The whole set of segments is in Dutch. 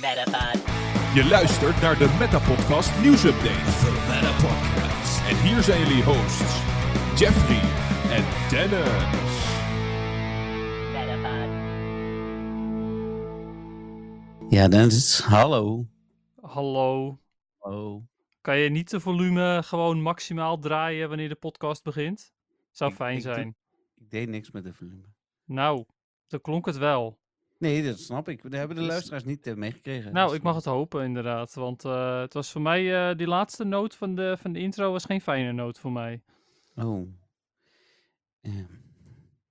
Metapod. Je luistert naar de Metapodcast nieuwsupdate. The Meta Podcast. En hier zijn jullie hosts, Jeffrey en Dennis. Metapod. Ja, Dennis, hallo. Hallo. Oh. Kan je niet de volume gewoon maximaal draaien wanneer de podcast begint? Zou Ik- fijn ik zijn. Ik deed niks met de volume. Nou, dan klonk het wel. Nee, dat snap ik. We hebben de Dus- luisteraars niet eh, meegekregen. Nou, Dus, ik mag het hopen inderdaad. Want eh, het was voor mij, eh, die laatste noot van de, van de intro was geen fijne noot voor mij. Oh. Ehm.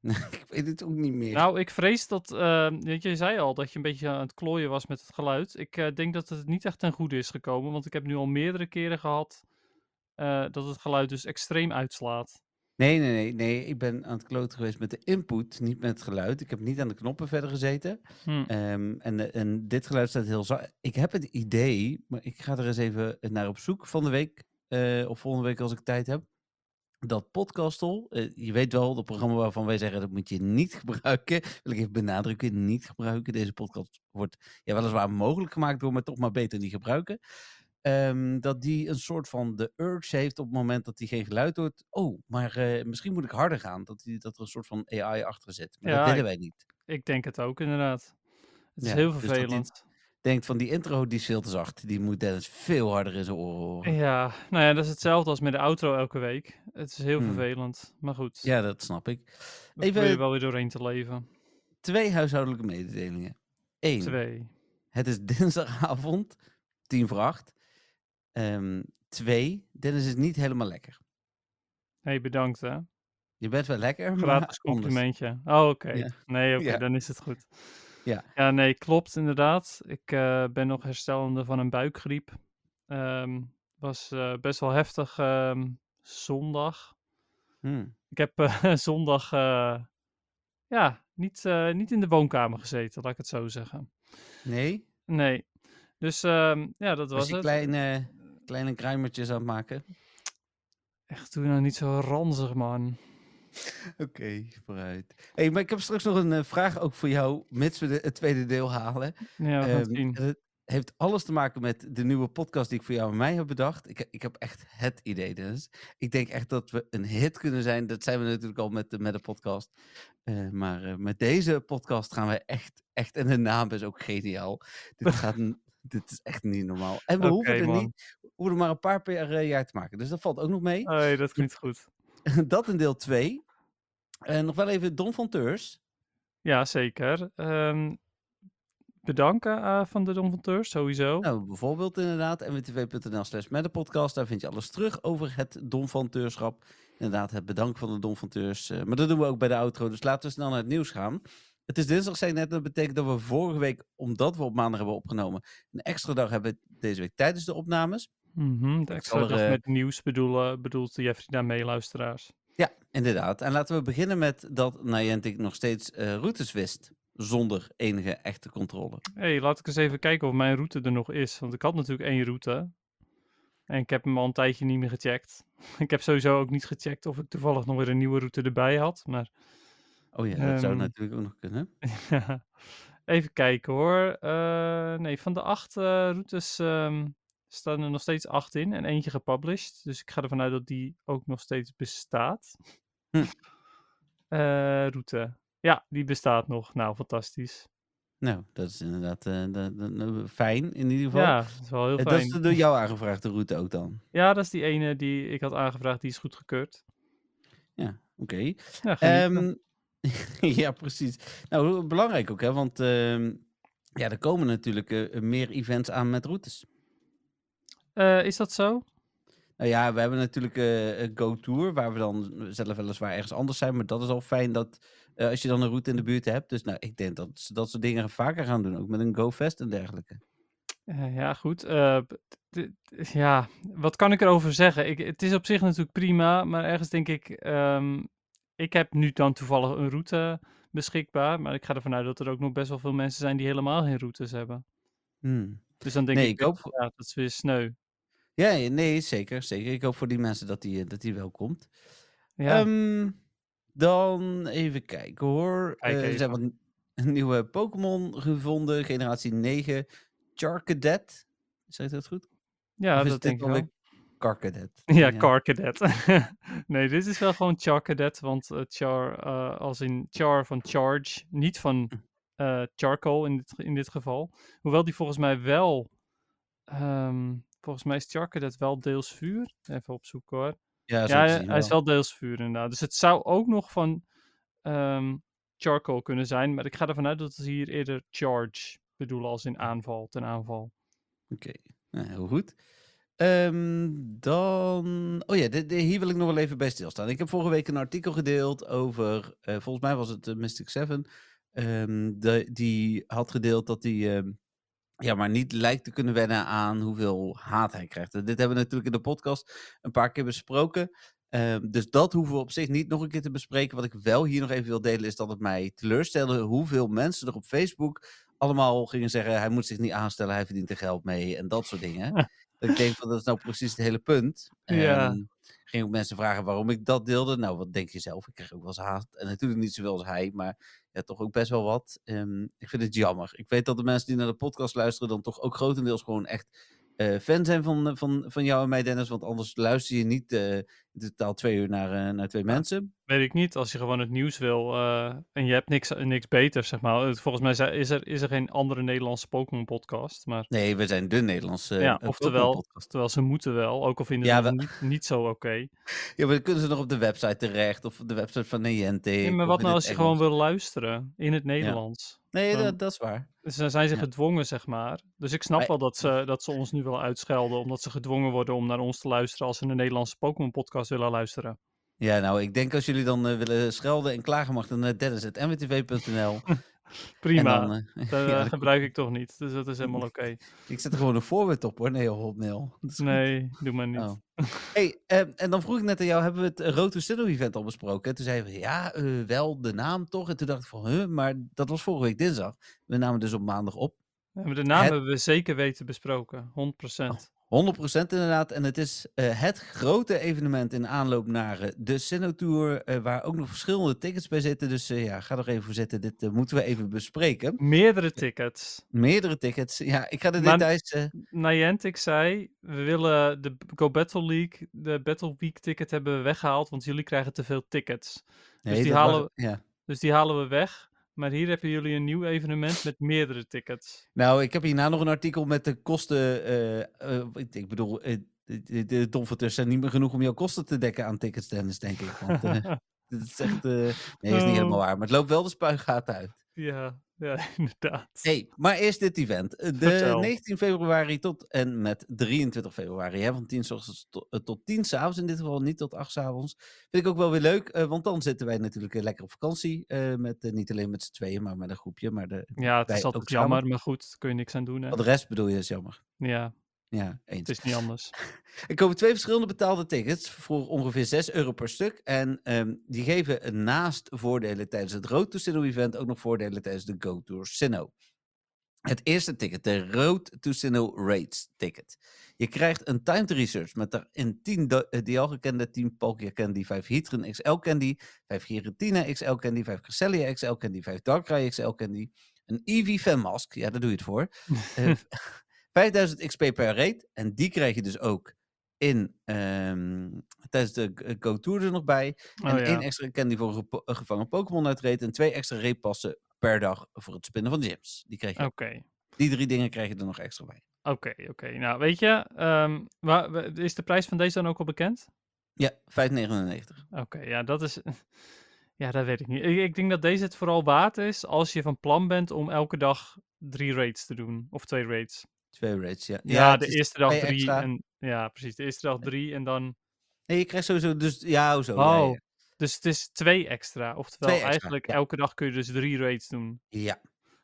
ik weet het ook niet meer. Nou, ik vrees dat, eh, weet je, je zei al dat je een beetje aan het klooien was met het geluid. Ik eh, denk dat het niet echt ten goede is gekomen. Want ik heb nu al meerdere keren gehad eh, dat het geluid dus extreem uitslaat. Nee, nee, nee, nee. Ik ben aan het kloten geweest met de input, niet met het geluid. Ik heb niet aan de knoppen verder gezeten. Hm. Ehm, en, eh, en dit geluid staat heel zacht. Ik heb het idee, maar ik ga er eens even naar op zoek van de week. eh, of volgende week als ik tijd heb. Dat Podcastle, eh, je weet wel, het programma waarvan wij zeggen dat moet je niet gebruiken. Wil ik even benadrukken, niet gebruiken. Deze podcast wordt ja, weliswaar mogelijk gemaakt door, maar toch maar beter niet gebruiken. Ehm, dat die een soort van de urge heeft op het moment dat hij geen geluid hoort. Oh, maar eh, misschien moet ik harder gaan. Dat, die, dat er een soort van AI achter zit. Maar Ja, dat willen wij niet. Ik denk het ook inderdaad. Het is heel dus vervelend. denkt van die intro die is veel te zacht. Die moet Dennis veel harder in zijn oren horen. Ja, nou ja, dat is hetzelfde als met de outro elke week. Het is heel Hmm. vervelend, maar goed. Ja, dat snap ik. we even- wel weer doorheen te leven. Twee huishoudelijke mededelingen. Eén, Twee. het is dinsdagavond, tien voor acht. Ehm, twee, Dennis is niet helemaal lekker. hey, bedankt hè. Je bent wel lekker, Gratis complimentje. Oh, oké. Ja. Nee, oké, Ja. dan is het goed. Ja. Ja, nee, klopt inderdaad. Ik eh, ben nog herstellende van een buikgriep. Ehm was eh, best wel heftig ehm, zondag. Hmm. Ik heb eh, zondag ja, niet, niet in de woonkamer gezeten, laat ik het zo zeggen. Nee? Nee. Dus ja, dat Was was het. kleine, kleine kruimertjes aan het maken? Echt, doe nou niet zo ranzig, man. Oké, vooruit. Hey, maar ik heb straks nog een eh, vraag ook voor jou, mits we de, het tweede deel halen. Ja, we gaan het zien. en het heeft alles te maken met de nieuwe podcast die ik voor jou en mij heb bedacht. Ik, ik heb echt het idee, Dennis. Ik denk echt dat we een hit kunnen zijn. Dat zijn we natuurlijk al met de, met de podcast. Eh, maar eh, met deze podcast gaan we echt, echt... En de naam is ook geniaal. Dit, gaat, een- dit is echt niet normaal. En we hoeven er man. niet... We hoeven er maar een paar per jaar te maken. Dus dat valt ook nog mee. Hey, dat klinkt goed. dat in deel 2. En nog wel even Don van Teurs. Ja, zeker. Ehm, bedanken eh, van de Donventeurs, sowieso. Nou, bijvoorbeeld inderdaad, mwtv.nl slash met de podcast. Daar vind je alles terug over het Don van Teurschap. Inderdaad, het bedanken van de Don van Teurs. eh, maar dat doen we ook bij de outro, dus laten we snel naar het nieuws gaan. Het is dinsdag, zei ik net, dat betekent dat we vorige week, omdat we op maandag hebben opgenomen, een extra dag hebben deze week tijdens de opnames. Mhm, de extra er, dag eh, met nieuws bedoelen, bedoelt Jeffrey daarmee, luisteraars. Ja, inderdaad. En laten we beginnen met dat Niantic nog steeds eh, routes wist, zonder enige echte controle. hey, laat ik eens even kijken of mijn route er nog is. Want ik had natuurlijk één route. En ik heb hem al een tijdje niet meer gecheckt. ik heb sowieso ook niet gecheckt of ik toevallig nog weer een nieuwe route erbij had. Maar Oh ja, dat zou Ehm, natuurlijk ook nog kunnen. even kijken hoor. Eh, nee, van de acht eh, routes ehm, staan er nog steeds acht in. En eentje gepublished. Dus ik ga ervan uit dat die ook nog steeds bestaat. Hm. Eh, route. Ja, die bestaat nog. Nou, fantastisch. Nou, dat is inderdaad dat- fijn in ieder geval. Ja, dat is wel heel Eh, dat fijn. is de door jou aangevraagde route ook dan. Ja, dat is die ene die ik had aangevraagd, die is goedgekeurd. Ja, oké. Ja, genieten. Ja, precies. Nou, belangrijk ook, hè? Want ehm, ja, er komen natuurlijk eh, meer events aan met routes. Eh, is dat zo? Nou ja, we hebben natuurlijk eh, een Go Tour, waar we dan zelf weliswaar ergens anders zijn. Maar dat is al fijn dat eh, als je dan een route in de buurt hebt. Dus nou, ik denk dat ze dat soort dingen vaker gaan doen. Ook met een Go Fest en dergelijke. Eh, ja, goed. Eh, ja, wat kan ik erover zeggen? Ik, het is op zich natuurlijk prima, maar ergens denk ik, ehm, ik heb nu dan toevallig een route beschikbaar, maar ik ga ervan uit dat er ook nog best wel veel mensen zijn die helemaal geen routes hebben. Hmm. Dus dan denk Nee, ik, ik hoop ja, dat is weer sneu. Ja, nee, zeker, zeker. Ik hoop voor die mensen dat die, eh, dat die wel komt. Ja, Ehm, dan even kijken hoor. Kijk Eh, er zijn wat n- nieuwe Pokémon gevonden. Generatie 9. Charcadet. Zeg je dat goed? Ja, Of dat denk ik wel. Carcadet? Ja, Car Cadet. nee, dit is wel gewoon Char Cadet, want eh, Char eh, als in Char van Charge, niet van Hm. eh, Charcoal in dit, in dit geval. Hoewel die volgens mij wel, ehm, volgens mij is Char Cadet wel deels vuur. Even opzoeken hoor. Ja, Ja, hij is wel deels vuur inderdaad. Dus het zou ook nog van ehm, Charcoal kunnen zijn, maar ik ga ervan uit dat ze hier eerder Charge bedoelen als in aanval, ten aanval. Oké, nou, heel goed. Ehm, dan. Oh ja, hier wil ik nog wel even bij stilstaan. Ik heb vorige week een artikel gedeeld over. eh, volgens mij was het eh, Mystic Seven. ehm, de, die had gedeeld dat hij. ehm, ja, maar niet lijkt te kunnen wennen aan hoeveel haat hij krijgt. Dit hebben we natuurlijk in de podcast een paar keer besproken. Dus dat hoeven we op zich niet nog een keer te bespreken. Wat ik wel hier nog even wil delen is dat het mij teleurstelde hoeveel mensen er op Facebook allemaal gingen zeggen: hij moet zich niet aanstellen, hij verdient er geld mee en dat soort dingen. dat ik denk van dat is nou precies het hele punt. Ja. En ging ook mensen vragen waarom ik dat deelde. Nou, wat denk je zelf? Ik krijg ook wel eens haat. En natuurlijk niet zoveel als hij, maar ja, toch ook best wel wat. Ehm, ik vind het jammer. Ik weet dat de mensen die naar de podcast luisteren dan toch ook grotendeels gewoon echt eh, fan zijn van, van, van jou en mij, Dennis. Want anders luister je niet eh, totaal twee uur naar, eh, naar twee mensen. Weet ik niet, als je gewoon het nieuws wil eh, en je hebt niks, niks beters, zeg maar. Volgens mij is er, is er geen andere Nederlandse Pokémon podcast, maar Nee, we zijn de Nederlandse ja, eh, oftewel, ze moeten wel, ook al vinden Ja, ze het niet, niet zo oké. Ja, maar dan kunnen ze nog op de website terecht of op de website van Niantic. Nee, maar wat nou als je gewoon wil luisteren in het Nederlands? Nee, dan- dat, dat is waar. Dus dan zijn ze gedwongen, zeg maar. Dus ik snap Maar- wel dat ze, dat ze ons nu willen uitschelden, omdat ze gedwongen worden om naar ons te luisteren als ze een Nederlandse Pokémon podcast willen luisteren. Ja, nou, ik denk als jullie dan eh, willen schelden en klagen, mag dan naar dennis.mwtv.nl. Prima, dan, eh, dat ja, eh, gebruik ik toch niet, dus dat is helemaal oké. ik zet er gewoon een voorwoord op hoor. Nee, hotmail. Is goed. Nee, doe maar niet. Oh. Hey, ehm, en dan vroeg ik net aan jou, hebben we het eh, Road to Sinnoh event al besproken? En toen zeiden we, ja, eh, wel de naam toch? En toen dacht ik van, huh, maar dat was vorige week dinsdag. We namen dus op maandag op. We hebben de naam Het- hebben we zeker weten besproken, 100%. 100% inderdaad. En het is eh, het grote evenement in aanloop naar eh, de Sinnoh Tour, eh, waar ook nog verschillende tickets bij zitten. Dus ja, ga er even voor zitten. Dit moeten we even bespreken. Meerdere tickets. Meerdere tickets. Ja, ik ga de Maar- details... eh, Niantic zei, we willen de Go Battle League, de Battle Week ticket hebben we weggehaald, want jullie krijgen te veel tickets. nee, die was- halen- ja. Dus die halen we weg. Maar hier hebben jullie een nieuw evenement met meerdere tickets. Nou, ik heb hierna nog een artikel met de kosten. eh, eh, ik, bedoel, eh, de, de, zijn niet meer genoeg om jouw kosten te dekken aan tickets, Dennis, denk ik. Want dat is echt. nee, is niet helemaal Oh. waar. Maar het loopt wel de spuigaten uit. Ja, ja inderdaad. Hey, maar eerst dit event. Eh, De Vertel. 19 februari tot en met 23 februari. Hè, van 10 s ochtends tot, eh, tot 10 s avonds in dit geval, niet tot 8 s avonds. Vind ik ook wel weer leuk, eh, want dan zitten wij natuurlijk lekker op vakantie. met, niet alleen met z'n tweeën, maar met een groepje. Maar de, Ja, het is altijd ook samen. jammer, maar goed, daar kun je niks aan doen. Hè? Wat de rest bedoel je, is jammer. Ja, Ja, eens. het is niet anders. Er komen twee verschillende betaalde tickets voor ongeveer 6 euro per stuk. En ehm, die geven naast voordelen tijdens het Road to Sinnoh event ook nog voordelen tijdens de Go Tour Sinnoh. Het eerste ticket, de Road to Sinnoh Raids ticket. Je krijgt een timed research met daarin 10 do- eh, die al gekende, 10 Palkia Candy, 5 Heatran XL Candy, 5 Giratina XL Candy, 5 Cresselia XL Candy, 5 Darkrai XL Candy, een Eevee Fan Mask, ja daar doe je het voor, Eh, 5000 XP per raid. En die krijg je dus ook in, ehm, tijdens de G- Go Tour er nog bij. Oh, en ja. één extra candy voor een gevangen Pokémon uit raid. En twee extra raidpassen per dag voor het spinnen van gyms. Die, krijg je. Oké, die drie dingen krijg je er nog extra bij. oké, oké. Nou, weet je, ehm, is de prijs van deze dan ook al bekend? Ja, 5,99. Oké, ja, dat is. Ja, dat weet ik niet. Ik, ik denk dat deze het vooral waard is als je van plan bent om elke dag drie raids te doen. Of twee raids. Twee raids, ja. Ja, de eerste dag drie. extra. En, ja, precies. De eerste dag drie en dan. Nee, je krijgt sowieso dus... Ja, zo. Oh, ja. dus het is twee extra. Oftewel, Twee extra, eigenlijk elke dag kun je dus drie raids doen. Ja,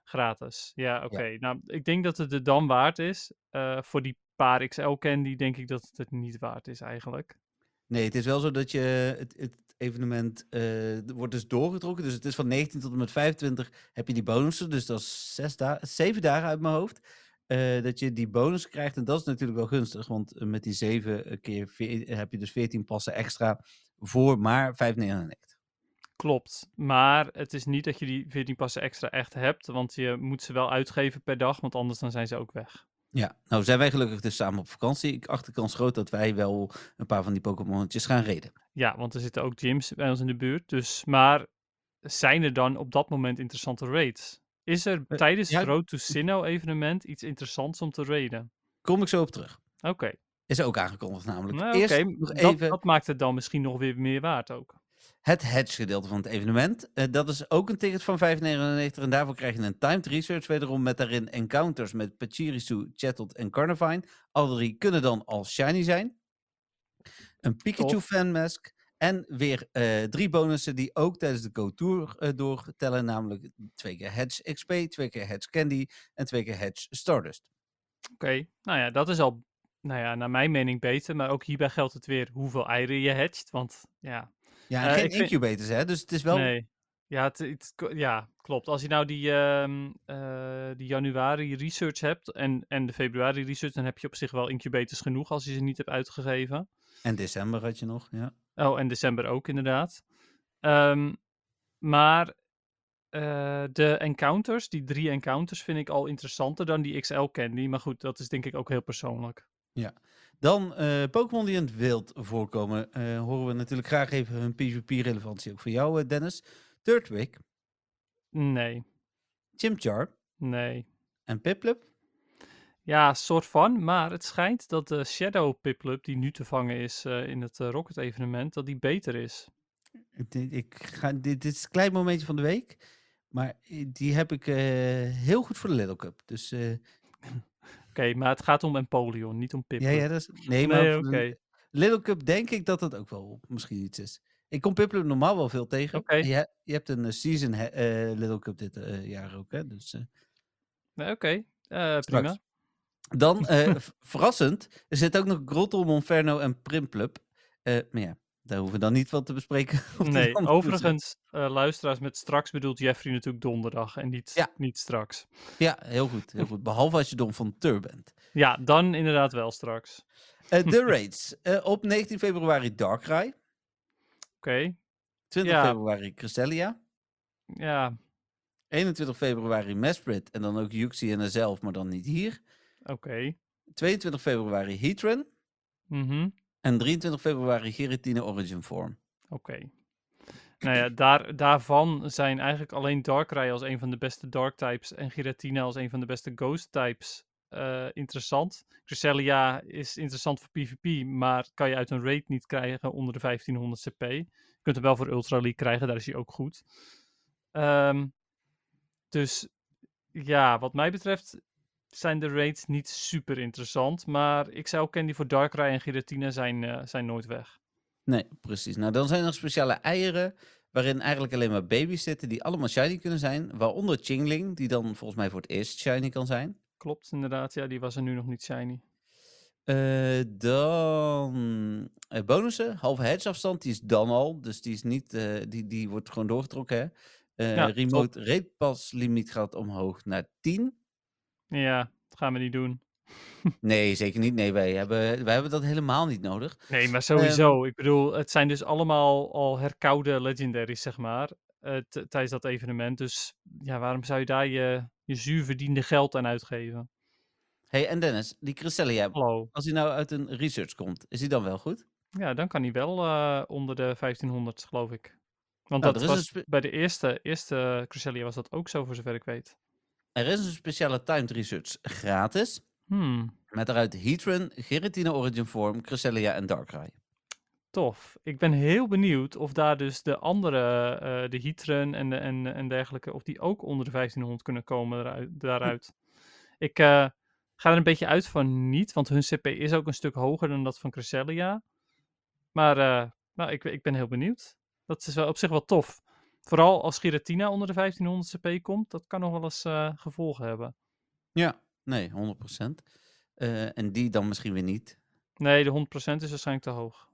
Gratis. Ja, oké. Nou, ik denk dat het er dan waard is. Eh, voor die paar XL candy denk ik dat het het niet waard is eigenlijk. Nee, het is wel zo dat je het, het evenement eh, wordt dus doorgetrokken. Dus het is van 19 tot en met 25 heb je die bonussen. Dus dat is zes dagen, zeven dagen uit mijn hoofd. Eh, dat je die bonus krijgt. En dat is natuurlijk wel gunstig. Want eh, met die zeven keer veer- heb je dus 14 passen extra voor maar 5,99. Klopt. Maar het is niet dat je die 14 passen extra echt hebt. Want je moet ze wel uitgeven per dag. Want anders dan zijn ze ook weg. Ja, nou zijn wij gelukkig dus samen op vakantie. Ik acht de kans groot dat wij wel een paar van die Pokémonnetjes gaan reden. Ja, want er zitten ook gyms bij ons in de buurt. Dus, maar zijn er dan op dat moment interessante raids? Is er Eh, tijdens ja. het Road to Sinnoh evenement iets interessants om te raiden? Kom ik zo op terug. Oké. Is ook aangekondigd namelijk. Nou, Eerst nog even dat maakt het dan misschien nog weer meer waard ook. het hedge gedeelte van het evenement. Eh, dat is ook een ticket van 5,99 en daarvoor krijg je een timed research wederom met daarin encounters met Pachirisu, Chatot en Carnivine. Alle drie kunnen dan al shiny zijn. Een Pikachu Tof. fanmask en weer eh, drie bonussen die ook tijdens de Go Tour eh, doortellen, namelijk twee keer Hedge XP, twee keer Hedge Candy en twee keer Hedge Stardust. Oké, nou ja, dat is al, nou ja, naar mijn mening beter. Maar ook hierbij geldt het weer hoeveel eieren je hatcht. Want ja, Ja, en Eh, geen vind- incubators hè, dus het is wel... nee. Ja, het, ja, klopt. Als je nou die, ehm, eh, die januari research hebt en, en de februari research, dan heb je op zich wel incubators genoeg als je ze niet hebt uitgegeven. En december had je nog, ja. Oh, en december ook inderdaad. Ehm, maar eh, de encounters, die drie encounters, vind ik al interessanter dan die XL Candy. Maar goed, dat is denk ik ook heel persoonlijk. Dan eh, Pokémon die in het wild voorkomen, eh, horen we natuurlijk graag even hun PvP-relevantie ook voor jou, Dennis. Turtwig, Nee, Chimchar nee. en Piplup. Ja, soort van. Maar het schijnt dat de Shadow Piplup, die nu te vangen is eh, in het eh, Rocket evenement, dat die beter is. Ik, ik ga, dit, dit is een klein momentje van de week, maar die heb ik eh, heel goed voor de Little Cup. Dus Oké, maar het gaat om Empoleon, niet om Piplup. ja, ja, dat is, nee, maar nee, oké. Little Cup denk ik dat dat ook wel misschien iets is. Ik kom Piplup normaal wel veel tegen. Je, je hebt een season Little Cup dit jaar ook, hè? Dus, Nee, Oké, prima. Dan, eh, verrassend, er zit ook nog Grottel, Monferno en Primplup. Eh, maar ja, daar hoeven we dan niet van te bespreken. Nee, overigens, eh, luisteraars, met straks bedoelt Jeffrey natuurlijk donderdag en niet, Ja. niet straks. Ja, heel goed, heel goed. Behalve als je Don van Tur bent. Ja, dan inderdaad wel straks. De raids. Op 19 februari Darkrai. Oké, 20 Ja. februari Cresselia. ja, 21 februari Mesprit. En dan ook Yuxi en zelf, maar dan niet hier. Oké. 22 februari Heatran. Mhm, En 23 februari Giratina Origin Form. Oké. Nou ja, daar, daarvan zijn eigenlijk alleen Darkrai als een van de beste Dark types en Giratina als een van de beste Ghost types eh, interessant. Cresselia is interessant voor PvP, maar kan je uit een raid niet krijgen onder de 1500 CP. Je kunt hem wel voor Ultra League krijgen, daar is hij ook goed. Ehm, dus ja, wat mij betreft zijn de raids niet super interessant, maar ik zou Candy voor Darkrai en Giratina zijn, eh, zijn nooit weg. Nee, precies. Nou, dan zijn er speciale eieren waarin eigenlijk alleen maar baby's zitten die allemaal shiny kunnen zijn. Waaronder Chingling, die dan volgens mij voor het eerst shiny kan zijn. Klopt, inderdaad. Ja, die was er nu nog niet shiny. Eh, dan eh, bonussen. Halve afstand, die is dan al. Dus die, is niet, die, die wordt gewoon doorgetrokken. Hè? Ja, remote rate pass limiet gaat omhoog naar 10. Ja, dat gaan we niet doen. Nee, zeker niet. Nee, wij hebben, wij hebben dat helemaal niet nodig. Nee, maar sowieso. ik bedoel, het zijn dus allemaal al herkoude legendaries, zeg maar. eh, tijdens dat evenement. Dus ja, waarom zou je daar je, je zuur verdiende geld aan uitgeven? hey, en Dennis, die Cresselia, Hallo. als hij nou uit een research komt, is hij dan wel goed? Ja, dan kan hij wel eh, onder de 1500, geloof ik. Want Nou, dat was, bij de eerste, eerste Cresselia was dat ook zo, voor zover ik weet. Er is een speciale timed research gratis. Hmm, Met daaruit Heatran, Giratina Origin Form, Cresselia en Darkrai. tof. Ik ben heel benieuwd of daar dus de andere, eh, de Heatran en, de, en, en dergelijke, of die ook onder de 1500 kunnen komen daaruit. Ik eh, ga er een beetje uit van niet, want hun CP is ook een stuk hoger dan dat van Cresselia. Maar eh, nou, ik, ik ben heel benieuwd. Dat is wel op zich wel tof. Vooral als Giratina onder de 1500 CP komt, dat kan nog wel eens eh, gevolgen hebben. Ja, nee, 100%. Eh, en die dan misschien weer niet. Nee, de 100% is waarschijnlijk te hoog.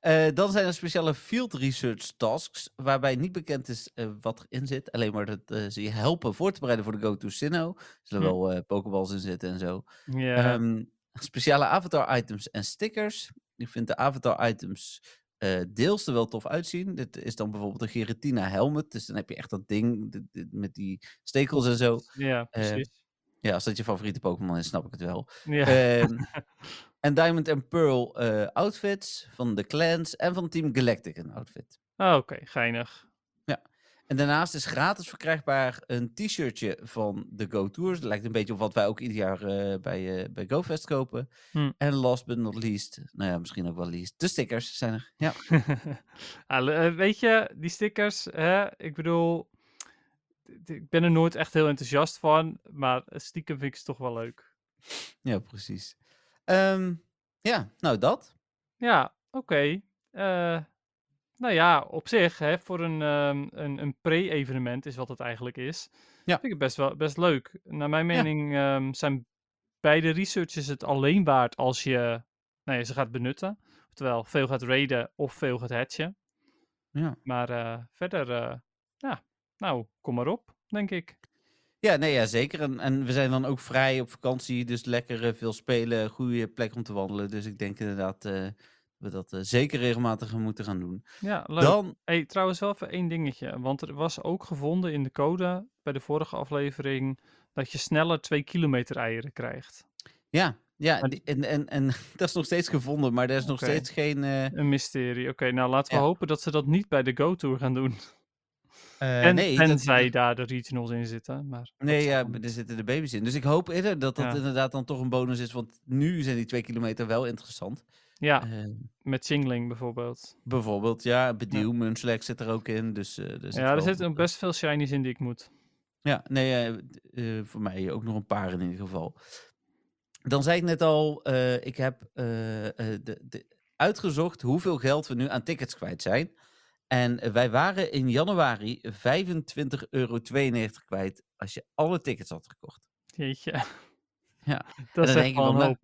Eh, dan zijn er speciale field research tasks, waarbij niet bekend is eh, wat erin zit. Alleen maar dat ze je helpen voor te bereiden voor de Go to Sinnoh. Er zullen Hm. wel pokeballs in zitten en zo. Ehm, speciale avatar items en stickers. Je vindt de avatar items eh, deels er wel tof uitzien. Dit is dan bijvoorbeeld een Giratina helmet. Dus dan heb je echt dat ding dit- dit- met die stekels en zo. Ja, Eh, precies. Ja, als dat je favoriete Pokémon is, snap ik het wel. ja. Ehm, en Diamond and Pearl eh, outfits van de clans en van Team Galactic een outfit. Ah, Oké, geinig. En daarnaast is gratis verkrijgbaar een t-shirtje van de Go Tours. Dat lijkt een beetje op wat wij ook ieder jaar eh, bij, eh, bij GoFest kopen. Hm. En last but not least, nou ja, misschien ook wel least, de stickers zijn er. Ja, Ah, eh, weet je, die stickers, hè, ik bedoel, ik ben er nooit echt heel enthousiast van, maar stiekem vind ik ze toch wel leuk. ja precies. Ehm, ja, nou dat. Ja, oké. Eh, nou ja, op zich, hè, voor een, ehm, een, een pre-evenement is wat het eigenlijk is, Ja. vind ik het best, wel, best leuk. Naar mijn Ja. mening ehm, zijn beide researches het alleen waard als je nou ja, ze gaat benutten. Oftewel, veel gaat raiden of veel gaat hatchen. Ja. Maar eh, verder, eh, ja, nou, kom maar op, denk ik. Ja, nee, ja, zeker. En, en we zijn dan ook vrij op vakantie, dus lekker eh, veel spelen, goede plek om te wandelen. Dus ik denk inderdaad we dat eh, zeker regelmatig moeten gaan doen. Ja, leuk. Dan, Hey, trouwens wel even één dingetje. Want er was ook gevonden in de code bij de vorige aflevering dat je sneller 2 kilometer eieren krijgt. ja, ja die- en, en, en dat is nog steeds gevonden, maar er is nog steeds geen... eh, Een mysterie. Oké, nou laten we Ja. hopen dat ze dat niet bij de Go-Tour gaan doen. eh, en nee, dat- daar de regionals in zitten. Maar Nee, ja, er zitten de baby's in. Dus ik hoop eerder dat dat Ja. inderdaad dan toch een bonus is. Want nu zijn die twee kilometer wel interessant. Ja, Eh, met Singling bijvoorbeeld. bijvoorbeeld, ja, Bediel, Munchlax zit er ook in. Dus, eh, er zit Ja, er zitten ook best veel shinies in die ik moet. Ja, nee, eh, eh, voor mij ook nog een paar in ieder geval. Dan zei ik net al, eh, ik heb eh, eh, de, de, uitgezocht hoeveel geld we nu aan tickets kwijt zijn. En eh, wij waren in januari 25,92 euro kwijt als je alle tickets had gekocht. Jeetje. Ja, Dat is echt wel een hoop.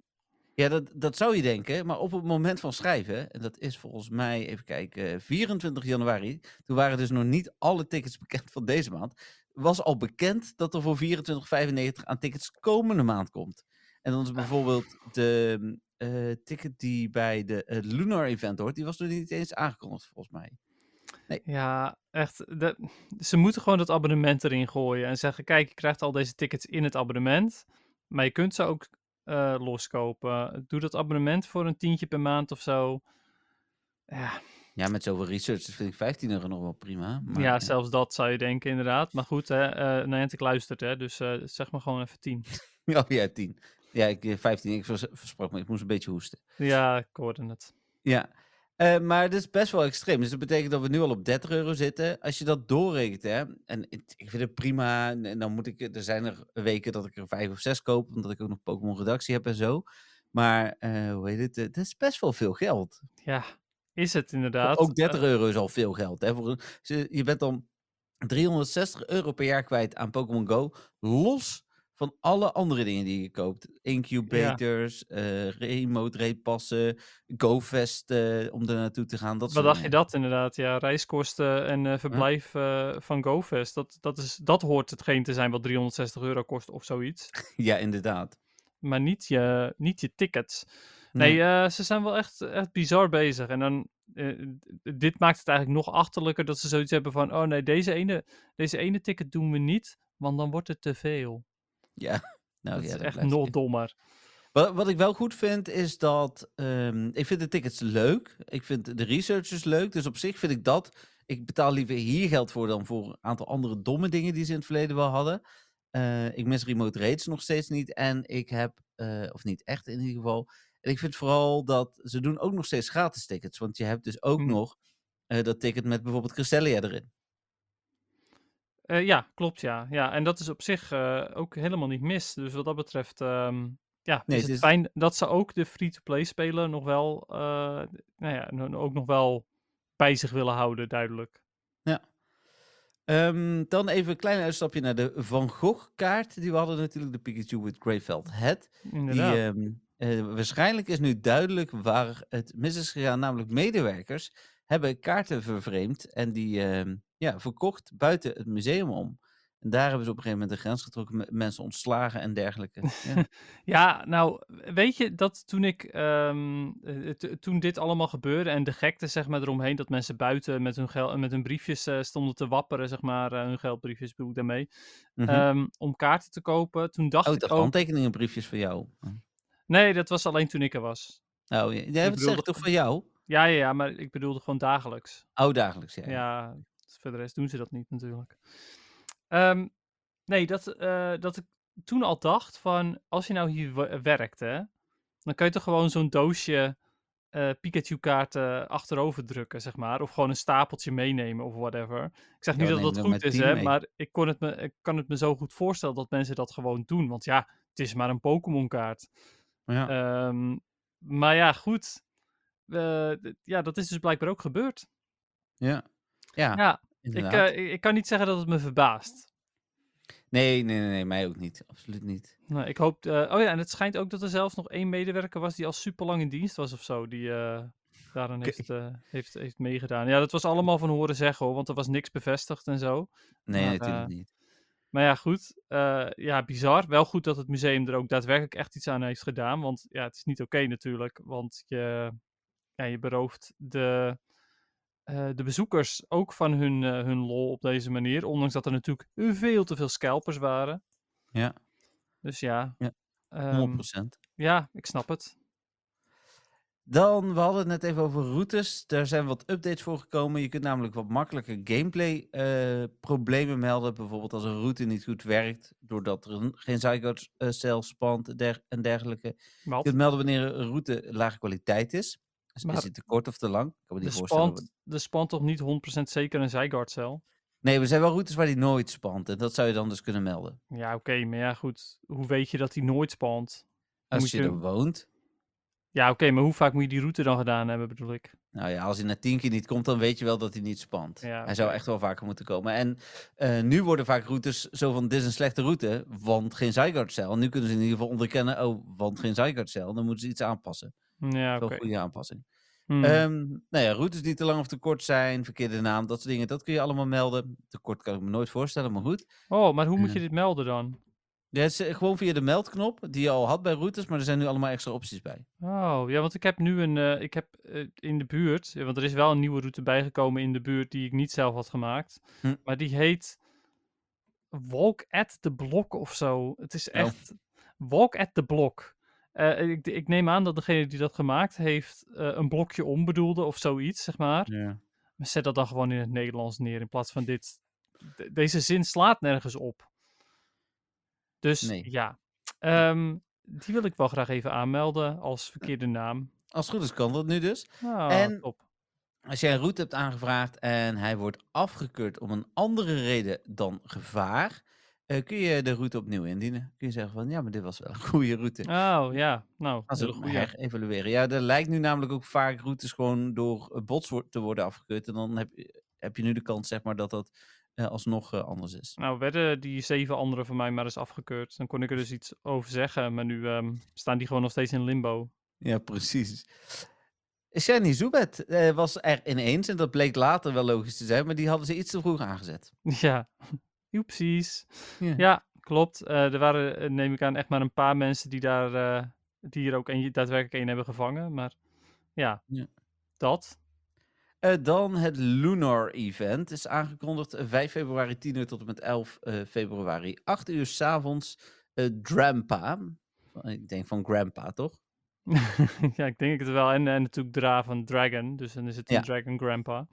Ja, dat, dat zou je denken. Maar op het moment van schrijven, en dat is volgens mij, even kijken, 24 januari. Toen waren dus nog niet alle tickets bekend van deze maand. Was al bekend dat er voor 24,95 aan tickets komende maand komt. En dan is bijvoorbeeld de eh, ticket die bij de eh, Lunar Event hoort, die was nog niet eens aangekondigd volgens mij. Ja, echt. de- ze moeten gewoon dat abonnement erin gooien en zeggen: kijk, je krijgt al deze tickets in het abonnement. Maar je kunt ze ook eh, loskopen. Doe dat abonnement voor een tientje per maand of zo. Ja, Ja, met zoveel research vind ik 15 euro nog wel prima. Maar, ja, zelfs dat zou je denken, inderdaad. Maar goed, hè, eh Niantic luistert, hè, dus eh, zeg maar gewoon even 10. Oh ja, 10. Ja, ik, eh, 15, ik vers- versprak me, ik moest een beetje hoesten. Ja, ik hoorde het. Ja, eh, maar het is best wel extreem. Dus dat betekent dat we nu al op 30 euro zitten. Als je dat doorrekent, hè, en ik vind het prima. En dan moet ik, er zijn er weken dat ik er vijf of zes koop, omdat ik ook nog Pokémon redactie heb en zo. Maar, eh, hoe heet het, eh, dat is best wel veel geld. Ja, is het inderdaad. Ook 30 euro is al veel geld. Hè, voor je bent dan 360 euro per jaar kwijt aan Pokémon Go, los van alle andere dingen die je koopt. Incubators, eh, remote rate passen, GoFest eh, om er naartoe te gaan. Dat Wat dacht je dat inderdaad? Ja, reiskosten en eh, verblijf van GoFest. Dat, dat, is, dat hoort hetgeen te zijn wat 360 euro kost of zoiets. Ja, inderdaad. Maar niet je, niet je tickets. Nee, ze zijn wel echt, echt bizar bezig. En dan, dit maakt het eigenlijk nog achterlijker dat ze zoiets hebben van... Oh nee, deze ene, deze ene ticket doen we niet, want dan wordt het te veel. Ja, nou dat ja, is dat echt nog dommer. Wat, wat ik wel goed vind, is dat ehm, ik vind de tickets leuk. Ik vind de researchers leuk. Dus op zich vind ik dat. Ik betaal liever hier geld voor dan voor een aantal andere domme dingen die ze in het verleden wel hadden. Eh, ik mis remote rates nog steeds niet. En ik heb, eh, of niet echt in ieder geval. En ik vind vooral dat ze doen ook nog steeds gratis tickets. Want je hebt dus ook Hm. nog eh, dat ticket met bijvoorbeeld Cresselia erin. Eh, ja, klopt ja. ja. En dat is op zich eh, ook helemaal niet mis. Dus wat dat betreft ehm, ja, Nee, is het is- fijn dat ze ook de free-to-play speler nog wel, eh, nou ja, ook nog wel bij zich willen houden, duidelijk. Ehm, dan even een klein uitstapje naar de Van Gogh kaart. Die we hadden natuurlijk, de Pikachu with Greyfeld Head. Die, Inderdaad. ehm, eh, waarschijnlijk is nu duidelijk waar het mis is gegaan. Namelijk medewerkers hebben kaarten vervreemd en die ehm, ja, verkocht buiten het museum om. En daar hebben ze op een gegeven moment een grens getrokken, met mensen ontslagen en dergelijke. Ja. Ja, nou, weet je dat toen ik, ehm, eh, toen dit allemaal gebeurde en de gekte zeg maar eromheen, dat mensen buiten met hun, gel met hun briefjes eh, stonden te wapperen, zeg maar, eh, hun geldbriefjes bedoel ik daarmee, Mhm. ehm, om kaarten te kopen. Toen dacht oh, ik dat ook, handtekeningenbriefjes voor jou. nee, dat was alleen toen ik er was. Oh, ja, ja, dat zeg bedoelde ik toch voor jou? Ja, ja, ja, maar ik bedoelde gewoon dagelijks. Oh, dagelijks, ja. Ja, voor de rest doen ze dat niet natuurlijk. Ehm, nee, dat, eh, dat ik toen al dacht van, als je nou hier w- werkt, hè, dan kun je toch gewoon zo'n doosje eh Pikachu-kaarten achterover drukken, zeg maar. Of gewoon een stapeltje meenemen of whatever. Ik zeg niet Ja, dat dat goed is, hè, mee. maar ik, kon het me, ik kan het me zo goed voorstellen dat mensen dat gewoon doen. Want ja, het is maar een Pokémon-kaart. Ja. Ehm, maar ja, goed. Eh, ja, dat is dus blijkbaar ook gebeurd. ja. ja, Ja, ik, eh, ik, kan niet zeggen dat het me verbaast. Nee, nee, nee, nee, mij ook niet. Absoluut niet. Nou, ik hoop. eh, oh ja, en het schijnt ook dat er zelfs nog één medewerker was die al super lang in dienst was of zo. Die eh daaraan heeft, heeft, heeft meegedaan. Ja, dat was allemaal van horen zeggen hoor, want er was niks bevestigd en zo. Nee, Maar, natuurlijk niet. Maar ja, goed. ja, bizar. Wel goed dat het museum er ook daadwerkelijk echt iets aan heeft gedaan. Want ja, het is niet oké natuurlijk. Want je, ja, je berooft de, eh, de bezoekers ook van hun, eh, hun lol op deze manier. Ondanks dat er natuurlijk veel te veel scalpers waren. Ja, Dus ja. Ja, ehm, 100%. ja, ik snap het. Dan, we hadden het net even over routes. Daar zijn wat updates voor gekomen. Je kunt namelijk wat makkelijker gameplay eh, problemen melden. Bijvoorbeeld als een route niet goed werkt, doordat er een, geen Zygote cel spant en dergelijke. Je Wat? kunt melden wanneer een route lage kwaliteit is. Maar is het te kort of te lang? Ik kan me De voorstellen. spant, de spant toch niet 100% zeker een Zygarde-cel? Nee, er zijn wel routes waar die nooit spant. En dat zou je dan dus kunnen melden. Ja, oké, maar ja, goed. Hoe weet je dat hij nooit spant? Als moet je je- er woont. Ja, oké, maar hoe vaak moet je die route dan gedaan hebben, bedoel ik? Nou ja, als hij na tien keer niet komt, dan weet je wel dat hij niet spant. Ja, Hij zou echt wel vaker moeten komen. En eh, nu worden vaak routes zo van, dit is een slechte route, want geen Zygarde-cel. Nu kunnen ze in ieder geval onderkennen, oh, want geen Zygarde-cel. Dan moeten ze iets aanpassen. Ja, oké. een goede aanpassing. Hmm. Ehm, nou ja, routes die te lang of te kort zijn, verkeerde naam, dat soort dingen, dat kun je allemaal melden. Te kort kan ik me nooit voorstellen, maar goed. Oh, maar hoe moet je dit melden dan? Ja, is eh, gewoon via de meldknop, die je al had bij routes, maar er zijn nu allemaal extra opties bij. Oh, ja, want ik heb nu een, eh, ik heb eh, in de buurt, want er is wel een nieuwe route bijgekomen in de buurt die ik niet zelf had gemaakt. Hm. Maar die heet Walk at the Block of zo. Het is Oh. echt Walk at the Block. Eh, ik, ik neem aan dat degene die dat gemaakt heeft eh, een blokje ombedoelde of zoiets, zeg maar. Zet dat dan gewoon in het Nederlands neer in plaats van dit. De- deze zin slaat nergens op. Dus Nee. ja, Ehm, die wil ik wel graag even aanmelden als verkeerde naam. Als het goed is kan dat nu dus. Ah, En- top. Als jij een route hebt aangevraagd en hij wordt afgekeurd om een andere reden dan gevaar, eh, kun je de route opnieuw indienen. Kun je zeggen van ja, maar dit was wel een goede route. Oh ja, nou, Als we goeie. herevalueren. Ja, er lijkt nu namelijk ook vaak routes gewoon door eh, bots te worden afgekeurd. En dan heb je, heb je nu de kans, zeg maar, dat dat eh, alsnog eh, anders is. Nou, werden die zeven andere van mij maar eens afgekeurd. Dan kon ik er dus iets over zeggen. Maar nu ehm, staan die gewoon nog steeds in limbo. Ja, precies. Shiny Zubat eh, was er ineens, en dat bleek later wel logisch te zijn, maar die hadden ze iets te vroeg aangezet. Ja, oepsies. Ja. Ja, klopt. Eh, er waren, eh, neem ik aan, echt maar een paar mensen die daar, eh, die hier ook een, daadwerkelijk één hebben gevangen. Maar ja, Ja. dat. Dan het Lunar Event is aangekondigd eh, 5 februari 10 uur tot en met 11 eh, februari 8 uur s'avonds. Uh, Drampa. Ik denk van Grandpa, toch? ja, ik denk het wel. En, en natuurlijk Dra van Dragon. Dus dan is het een Ja. Dragon Grandpa.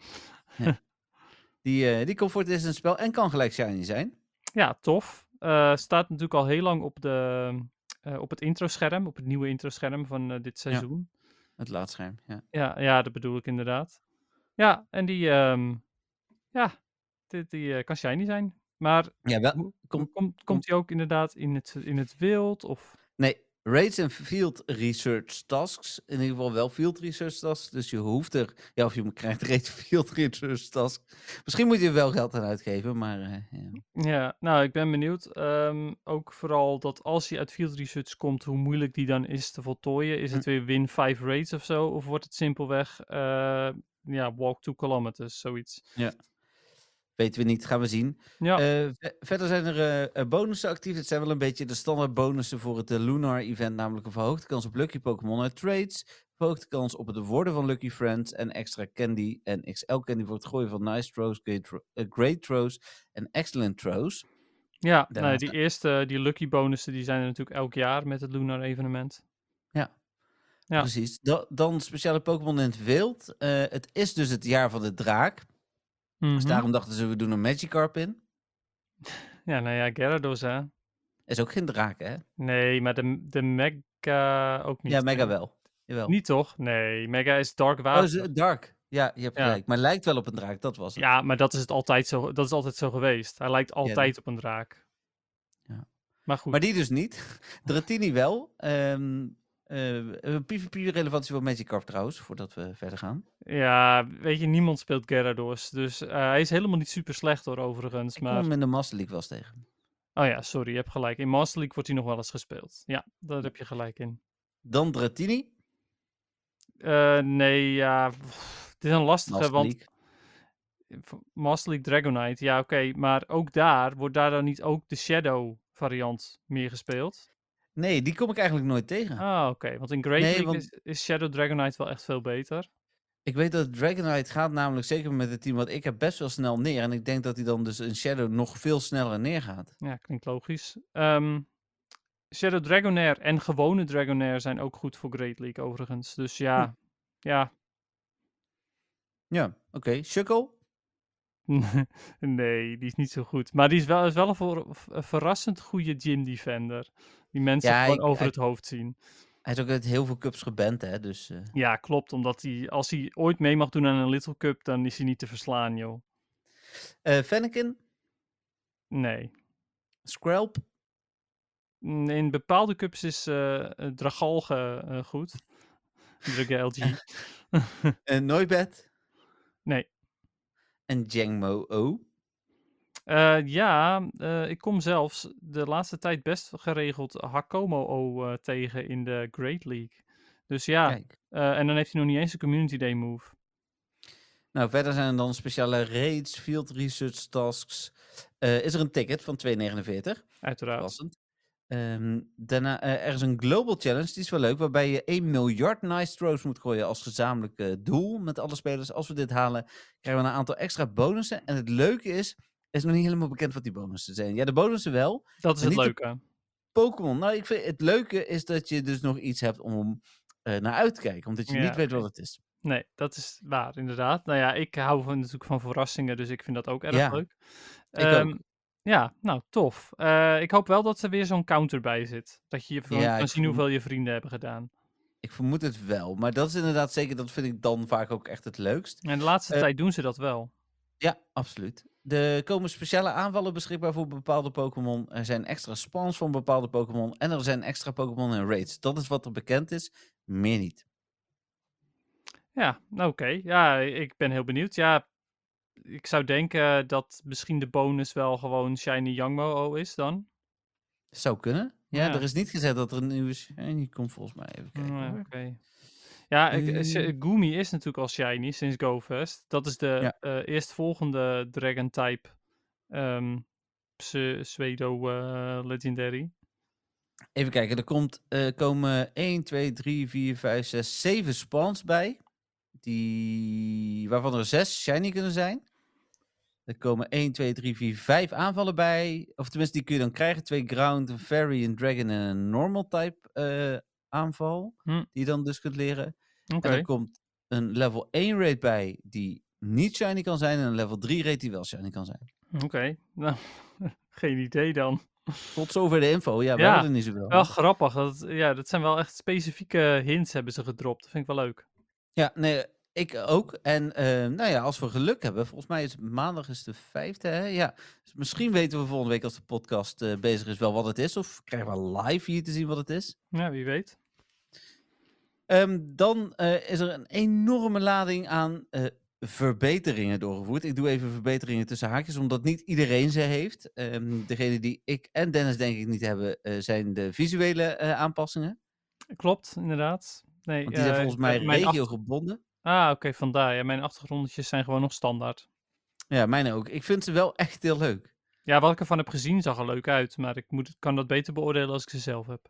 Die, eh, die komt voor het eerst in het spel en kan gelijk shiny zijn. Ja, tof. Eh, staat natuurlijk al heel lang op, de, eh, op het intro-scherm. Op het nieuwe intro-scherm van dit seizoen. Het laadscherm, ja. Ja, ja, dat bedoel ik inderdaad. Ja, en die, ehm, ja, die, die kan shiny zijn. Maar Ja, wel. kom- komt, komt die ook inderdaad in het, in het wild? Of... Nee, raids en field research tasks. In ieder geval wel field research tasks. Dus je hoeft er... Ja, of je krijgt raid field research tasks. Misschien moet je er wel geld aan uitgeven, maar... eh, ja. Ja, nou, ik ben benieuwd. Ehm, ook vooral dat als je uit field research komt, hoe moeilijk die dan is te voltooien. Is het Hm. weer win 5 raids of zo? Of wordt het simpelweg, eh, ja, walk 2 kilometers, zoiets? Weten we niet, gaan we zien. Ja, Eh, ve- verder zijn er eh, bonussen actief. Het zijn wel een beetje de standaard bonussen voor het Lunar Event, namelijk een verhoogde kans op Lucky Pokémon uit trades, verhoogde kans op het worden van Lucky Friends en extra candy en XL candy voor het gooien van Nice Throws, Great, thro- great Throws en Excellent Throws. ja nee, die eerste, die lucky bonussen, die zijn er natuurlijk elk jaar met het Lunar evenement. Ja. Precies. Da- dan speciale Pokémon in het wild. Het is dus het jaar van de draak. Dus Mhm. daarom dachten ze, we doen een Magikarp in. Ja, nou ja, Gyarados hè. Is ook geen draak, hè? Nee, maar de, de Mega ook niet. ja? Mega wel. Jawel. Niet toch? Nee, Mega is Dark Oh, Water. is het dark. Ja, je hebt Ja. gelijk. Maar lijkt wel op een draak, dat was het. Ja, maar dat is, het altijd zo, dat is altijd zo geweest. Hij lijkt altijd op een draak. Ja. Maar goed. Maar die dus niet. Dratini wel. Ehm eh, PvP-relevantie van Magikarp trouwens, voordat we verder gaan. Ja, weet je, niemand speelt Gyarados. Dus eh, hij is helemaal niet super slecht hoor, overigens. Ik Maar... hem in de Master League wel eens tegen. Oh ja, sorry, je hebt gelijk. In Master League wordt hij nog wel eens gespeeld. Ja, daar heb je gelijk in. Dan Dratini. Eh, nee, ja, pff, het is een lastige, Master want League. Master League Dragonite, ja oké, maar ook daar, wordt daar dan niet ook de Shadow variant meer gespeeld? Nee, die kom ik eigenlijk nooit tegen. Ah, oké, want in Great Nee, League want- is, is Shadow Dragonite wel echt veel beter. Ik weet dat Dragonite gaat namelijk, zeker met het team wat ik heb, best wel snel neer. En ik denk dat hij dan dus in Shadow nog veel sneller neergaat. Ja, klinkt logisch. Ehm, Shadow Dragonair en gewone Dragonair zijn ook goed voor Great League overigens. Dus ja, ja, Ja, oké. Shuckle? nee, die is niet zo goed. Maar die is wel, is wel een, een verrassend goede gym defender. Die mensen Ja, gewoon ik- over ik- het hoofd zien. Hij is ook uit heel veel cups geband, hè. Dus eh, Ja, klopt. Omdat hij, als hij ooit mee mag doen aan een Little Cup, dan is hij niet te verslaan, joh. eh Fennekin? Nee. Skrelp? Mm, In bepaalde cups is eh Dragalge goed. Dragalge. Uh, Noibat? nee. En Jangmo O? Eh, ja, eh, ik kom zelfs de laatste tijd best geregeld Hakomo eh, tegen in de Great League. Dus ja, en dan heeft hij nog niet eens een Community Day move. Nou, verder zijn er dan speciale raids, field research tasks. Is er een ticket van 2,49? Uiteraard. Ehm, daarna, er is een global challenge, die is wel leuk, waarbij je 1 miljard nice throws moet gooien als gezamenlijk doel met alle spelers. Als we dit halen, krijgen we een aantal extra bonussen. En het leuke is, is nog niet helemaal bekend wat die bonussen zijn. Ja, de bonussen wel. Dat is het leuke. Pokémon, nou, ik vind het leuke is dat je dus nog iets hebt om eh, naar uit te kijken, omdat je Ja, niet weet wat het is. Nee, dat is waar, inderdaad. Nou ja, ik hou van, natuurlijk van verrassingen, dus ik vind dat ook erg Ja, leuk. ik ook. Ja, nou, tof. Eh, ik hoop wel dat er weer zo'n counter bij zit. Dat je Ja, kan zien hoeveel je vrienden hebben gedaan. Ik vermoed het wel, maar dat is inderdaad zeker, dat vind ik dan vaak ook echt het leukst. En de laatste Eh, tijd doen ze dat wel. Ja, absoluut. Er komen speciale aanvallen beschikbaar voor bepaalde Pokémon. Er zijn extra spawns van bepaalde Pokémon. En er zijn extra Pokémon en raids. Dat is wat er bekend is. Meer niet. Ja, nou, oké. Ja, ik ben heel benieuwd. Ja, ik zou denken dat misschien de bonus wel gewoon Shiny Yangmo is dan. Zou kunnen. Ja, Ja. er is niet gezegd dat er een nieuwe shiny komt volgens mij. Even kijken oké. Ja, Eh. Gumi is natuurlijk al shiny sinds GoFest. Dat is de Ja. eh, eerstvolgende Dragon-type ehm pse- pseudo eh, Legendary. Even kijken, er komt, komen 1, 2, 3, 4, 5, 6, 7 spawns bij. Die, waarvan er 6 shiny kunnen zijn. Er komen 1, 2, 3, 4, 5 aanvallen bij. Of tenminste, die kun je dan krijgen. Twee ground, een fairy, een dragon en een normal type eh, aanval. Hm. Die je dan dus kunt leren. En er komt een level 1 raid bij die niet shiny kan zijn. En een level 3 raid die wel shiny kan zijn. Oké, nou, geen idee dan. Tot zover de info. Ja, we Ja, er niet zoveel. Wel grappig. Dat, ja, dat zijn wel echt specifieke hints hebben ze gedropt. Dat vind ik wel leuk. Ja, nee, ik ook. En eh, nou ja, als we geluk hebben, volgens mij is maandag is de vijfde, hè? Ja. Dus misschien weten we volgende week als de podcast eh, bezig is wel wat het is. Of krijgen we live hier te zien wat het is. Ja, wie weet. Ehm, dan eh, is er een enorme lading aan verbeteringen doorgevoerd. Ik doe even verbeteringen tussen haakjes, omdat niet iedereen ze heeft. Ehm degene die ik en Dennis denk ik niet hebben, zijn de visuele aanpassingen. Klopt, inderdaad. Nee, Want die zijn volgens mij regio gebonden. Ah, oké, vandaar. Ja, mijn achtergrondjes zijn gewoon nog standaard. Ja, mijn ook. Ik vind ze wel echt heel leuk. Ja, wat ik ervan heb gezien zag er leuk uit, maar ik moet, kan dat beter beoordelen als ik ze zelf heb.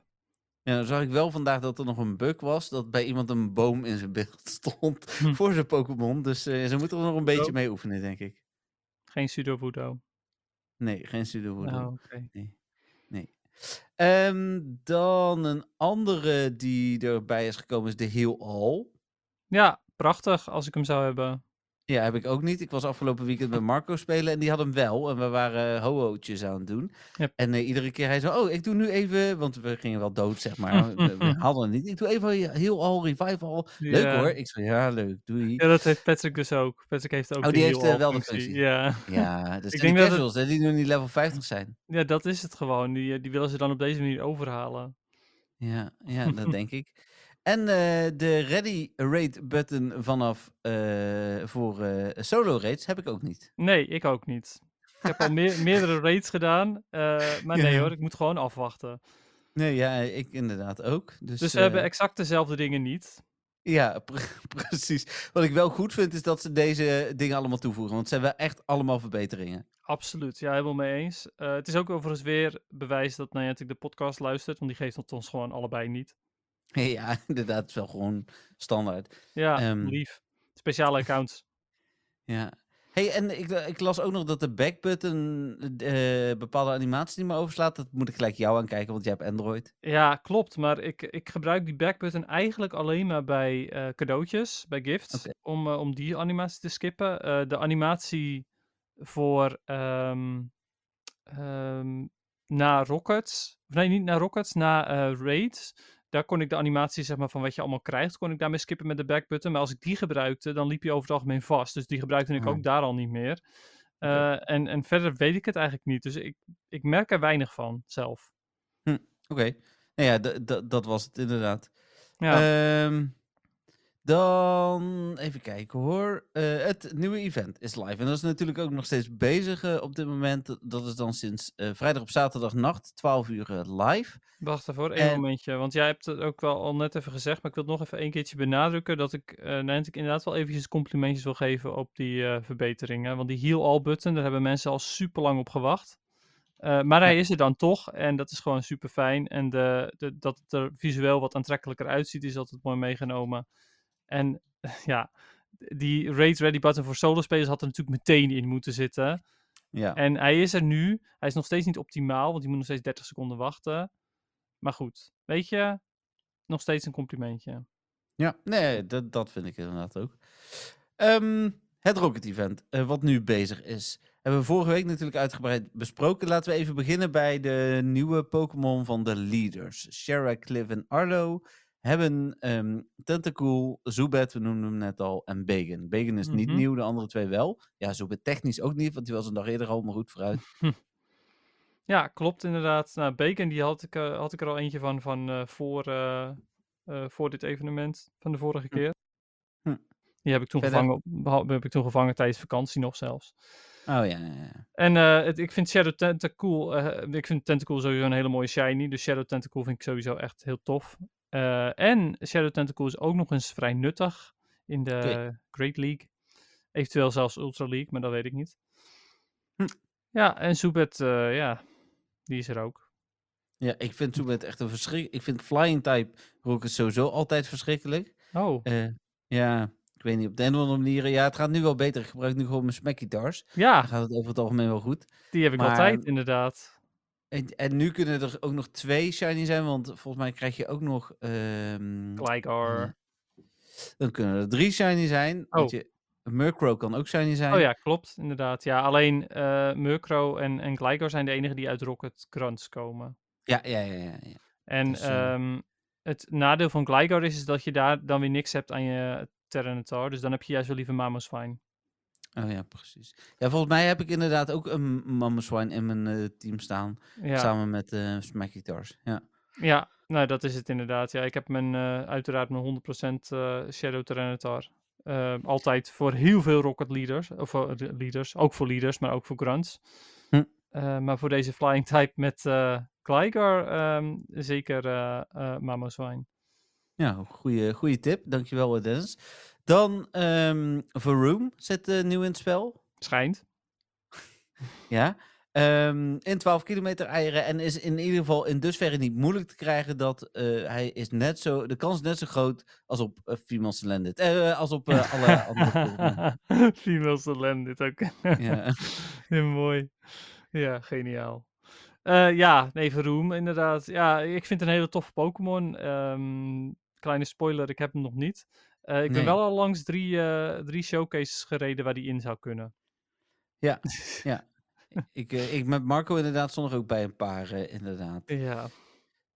Ja, dan zag ik wel vandaag dat er nog een bug was. Dat bij iemand een boom in zijn beeld stond Hm. voor zijn Pokémon. Dus eh, ze moeten er nog een beetje mee oefenen, denk ik. Geen pseudo voodoo. Nee, geen studio Oh, oké. Ehm, dan een andere die erbij is gekomen is de Heel All. Ja, prachtig als ik hem zou hebben. Ja, heb ik ook niet. Ik was afgelopen weekend met Marco spelen en die had hem wel. En we waren ho-ho'tjes aan het doen. Yep. En eh, iedere keer hij zo, oh, ik doe nu even, want we gingen wel dood, zeg maar. we, we hadden het niet. Ik doe even heel al, revival. Leuk hoor. Ik zei, ja, leuk, doei. Ja, dat heeft Patrick dus ook. Patrick heeft ook Oh, die heeft, eh, wel de functie. Ja. Ja, dus Ik denk denk dat het- casuals, hè, die nu niet level 50 zijn. ja, dat is het gewoon. Die, eh, die willen ze dan op deze manier overhalen. Ja, ja dat denk ik. En eh, de ready raid button vanaf eh, voor eh, solo raids heb ik ook niet. Nee, ik ook niet. Ik heb al meer, meerdere raids gedaan, maar nee Ja. hoor, ik moet gewoon afwachten. Nee, ja, ik inderdaad ook. Dus, Dus we hebben exact dezelfde dingen niet. Ja, pre- precies. Wat ik wel goed vind is dat ze deze dingen allemaal toevoegen. Want zijn wel echt allemaal verbeteringen. Absoluut, ja, helemaal mee eens. Het is ook overigens weer bewijs dat Niantic de podcast luistert, want die geeft het ons gewoon allebei niet. ja, inderdaad. Het is wel gewoon standaard. Ja, Ehm. lief. Speciale accounts. Ja. hey, en ik, ik las ook nog dat de backbutton eh bepaalde animaties niet meer overslaat. Dat moet ik gelijk jou aankijken, want jij hebt Android. Ja, klopt. Maar ik, ik gebruik die backbutton eigenlijk alleen maar bij eh, cadeautjes, bij gifts, om, eh, om die animatie te skippen. Eh, de animatie voor ehm, ehm, na Rockets, of nee, niet na Rockets, na eh, Raids. Daar kon ik de animatie zeg maar, van wat je allemaal krijgt, kon ik daarmee skippen met de backbutton. Maar als ik die gebruikte, dan liep je over het algemeen vast. Dus die gebruikte ik ook daar al niet meer. Eh, en, en verder weet ik het eigenlijk niet. Dus ik, ik merk er weinig van zelf. Oké. Nou ja, dat was het inderdaad. Ja. Ehm, dan even kijken hoor. Eh, het nieuwe event is live. En dat is natuurlijk ook nog steeds bezig eh, op dit moment. Dat- is dan sinds eh, vrijdag op zaterdag nacht, 12 uur live. Wacht even hoor, één En- momentje. Want jij hebt het ook wel al net even gezegd, maar ik wil het nog even één keertje benadrukken dat ik Niantic inderdaad wel eventjes complimentjes wil geven op die verbeteringen. Want die heal all button, daar hebben mensen al super lang op gewacht. Maar hij is er dan toch en dat is gewoon super fijn. En de, de, dat het er visueel wat aantrekkelijker uitziet, is altijd mooi meegenomen. En ja, die Raid Ready button voor solo spelers had er natuurlijk meteen in moeten zitten. Ja. En hij is er nu. Hij is nog steeds niet optimaal, want die moet nog steeds 30 seconden wachten. Maar goed, weet je, nog steeds een complimentje. Ja, nee, dat, dat vind ik inderdaad ook. Ehm, het Rocket Event, eh, wat nu bezig is, hebben we vorige week natuurlijk uitgebreid besproken. Laten we even beginnen bij de nieuwe Pokémon van de leaders. Shara, Cliff en Arlo hebben ehm Tentacool, Zubat, we noemden hem net al, en Bacon. Bacon is niet Mhm. nieuw, de andere twee wel. Ja, Zubat technisch ook niet, want die was een dag eerder al, maar goed vooruit. Ja, klopt inderdaad. Nou, Bacon, die had ik, eh, had ik er al eentje van, van eh, voor, eh, voor dit evenement, van de vorige keer. Hm. Die heb ik, toen Verder? gevangen, beha- heb ik toen gevangen tijdens vakantie nog zelfs. Oh ja, ja, ja. En het, ik vind Shadow Tentacool, ik vind Tentacool sowieso een hele mooie shiny. Dus Shadow Tentacool vind ik sowieso echt heel tof. Eh, en Shadow Tentacool is ook nog eens vrij nuttig in de. Great League. Eventueel zelfs Ultra League, maar dat weet ik niet. Hm. Ja, en Zubat, eh, ja, die is er ook. Ja, ik vind Zubat echt een verschrik. Ik vind Flying Type Rocket sowieso altijd verschrikkelijk. Oh, Eh, ja, ik weet niet, op de een of andere manier. Ja, het gaat nu wel beter. Ik gebruik nu gewoon mijn smack guitars. ja, Dan gaat het over het algemeen wel goed. die heb ik maar- altijd inderdaad. En, en nu kunnen er ook nog twee shiny zijn, want volgens mij krijg je ook nog... Gligar. eh, dan kunnen er drie shiny zijn. Oh. Weet je, Murkrow kan ook shiny zijn. Oh ja, klopt, inderdaad. Ja, alleen eh Murkrow en, en Gligar zijn de enigen die uit Rocket Crunch komen. Ja, ja, ja. ja, ja. En Dus, eh, ehm, het nadeel van Gligar is, is dat je daar dan weer niks hebt aan je Tyranitar. Dus dan heb je juist wel liever Mamoswine. Oh ja, precies. Ja, volgens mij heb ik inderdaad ook een Mamoswine in mijn eh, team staan. Ja, Samen met eh smack guitars. Ja. ja, nou dat is het inderdaad. Ja, ik heb mijn, eh, uiteraard mijn 100% eh Shadow Tyranitar. Eh, altijd voor heel veel Rocket Leaders. Of voor de leaders. Ook voor leaders, maar ook voor grunts. Hm. Maar voor deze Flying Type met eh Gligar ehm, zeker eh Mamoswine. Ja, goede, goede tip. Dankjewel, Dennis. Dan ehm Varoom zit eh, nieuw in het spel. Schijnt. Ja. Ehm, in 12 kilometer eieren. En is in ieder geval in dusverre niet moeilijk te krijgen dat eh, hij is net zo. De kans is net zo groot als op uh, Female Splendid. Eh, als op alle andere. Female Splendid ook. Ja. Ja, mooi. Ja, geniaal. Ja, nee, Vroom, inderdaad. Ja, ik vind het een hele toffe Pokémon. Ehm, kleine spoiler, ik heb hem nog niet. Eh, ik ben wel al langs drie, eh, drie showcases gereden waar die in zou kunnen. Ja, ja. Ik, eh, ik met Marco inderdaad stond er ook bij een paar, inderdaad. Ja.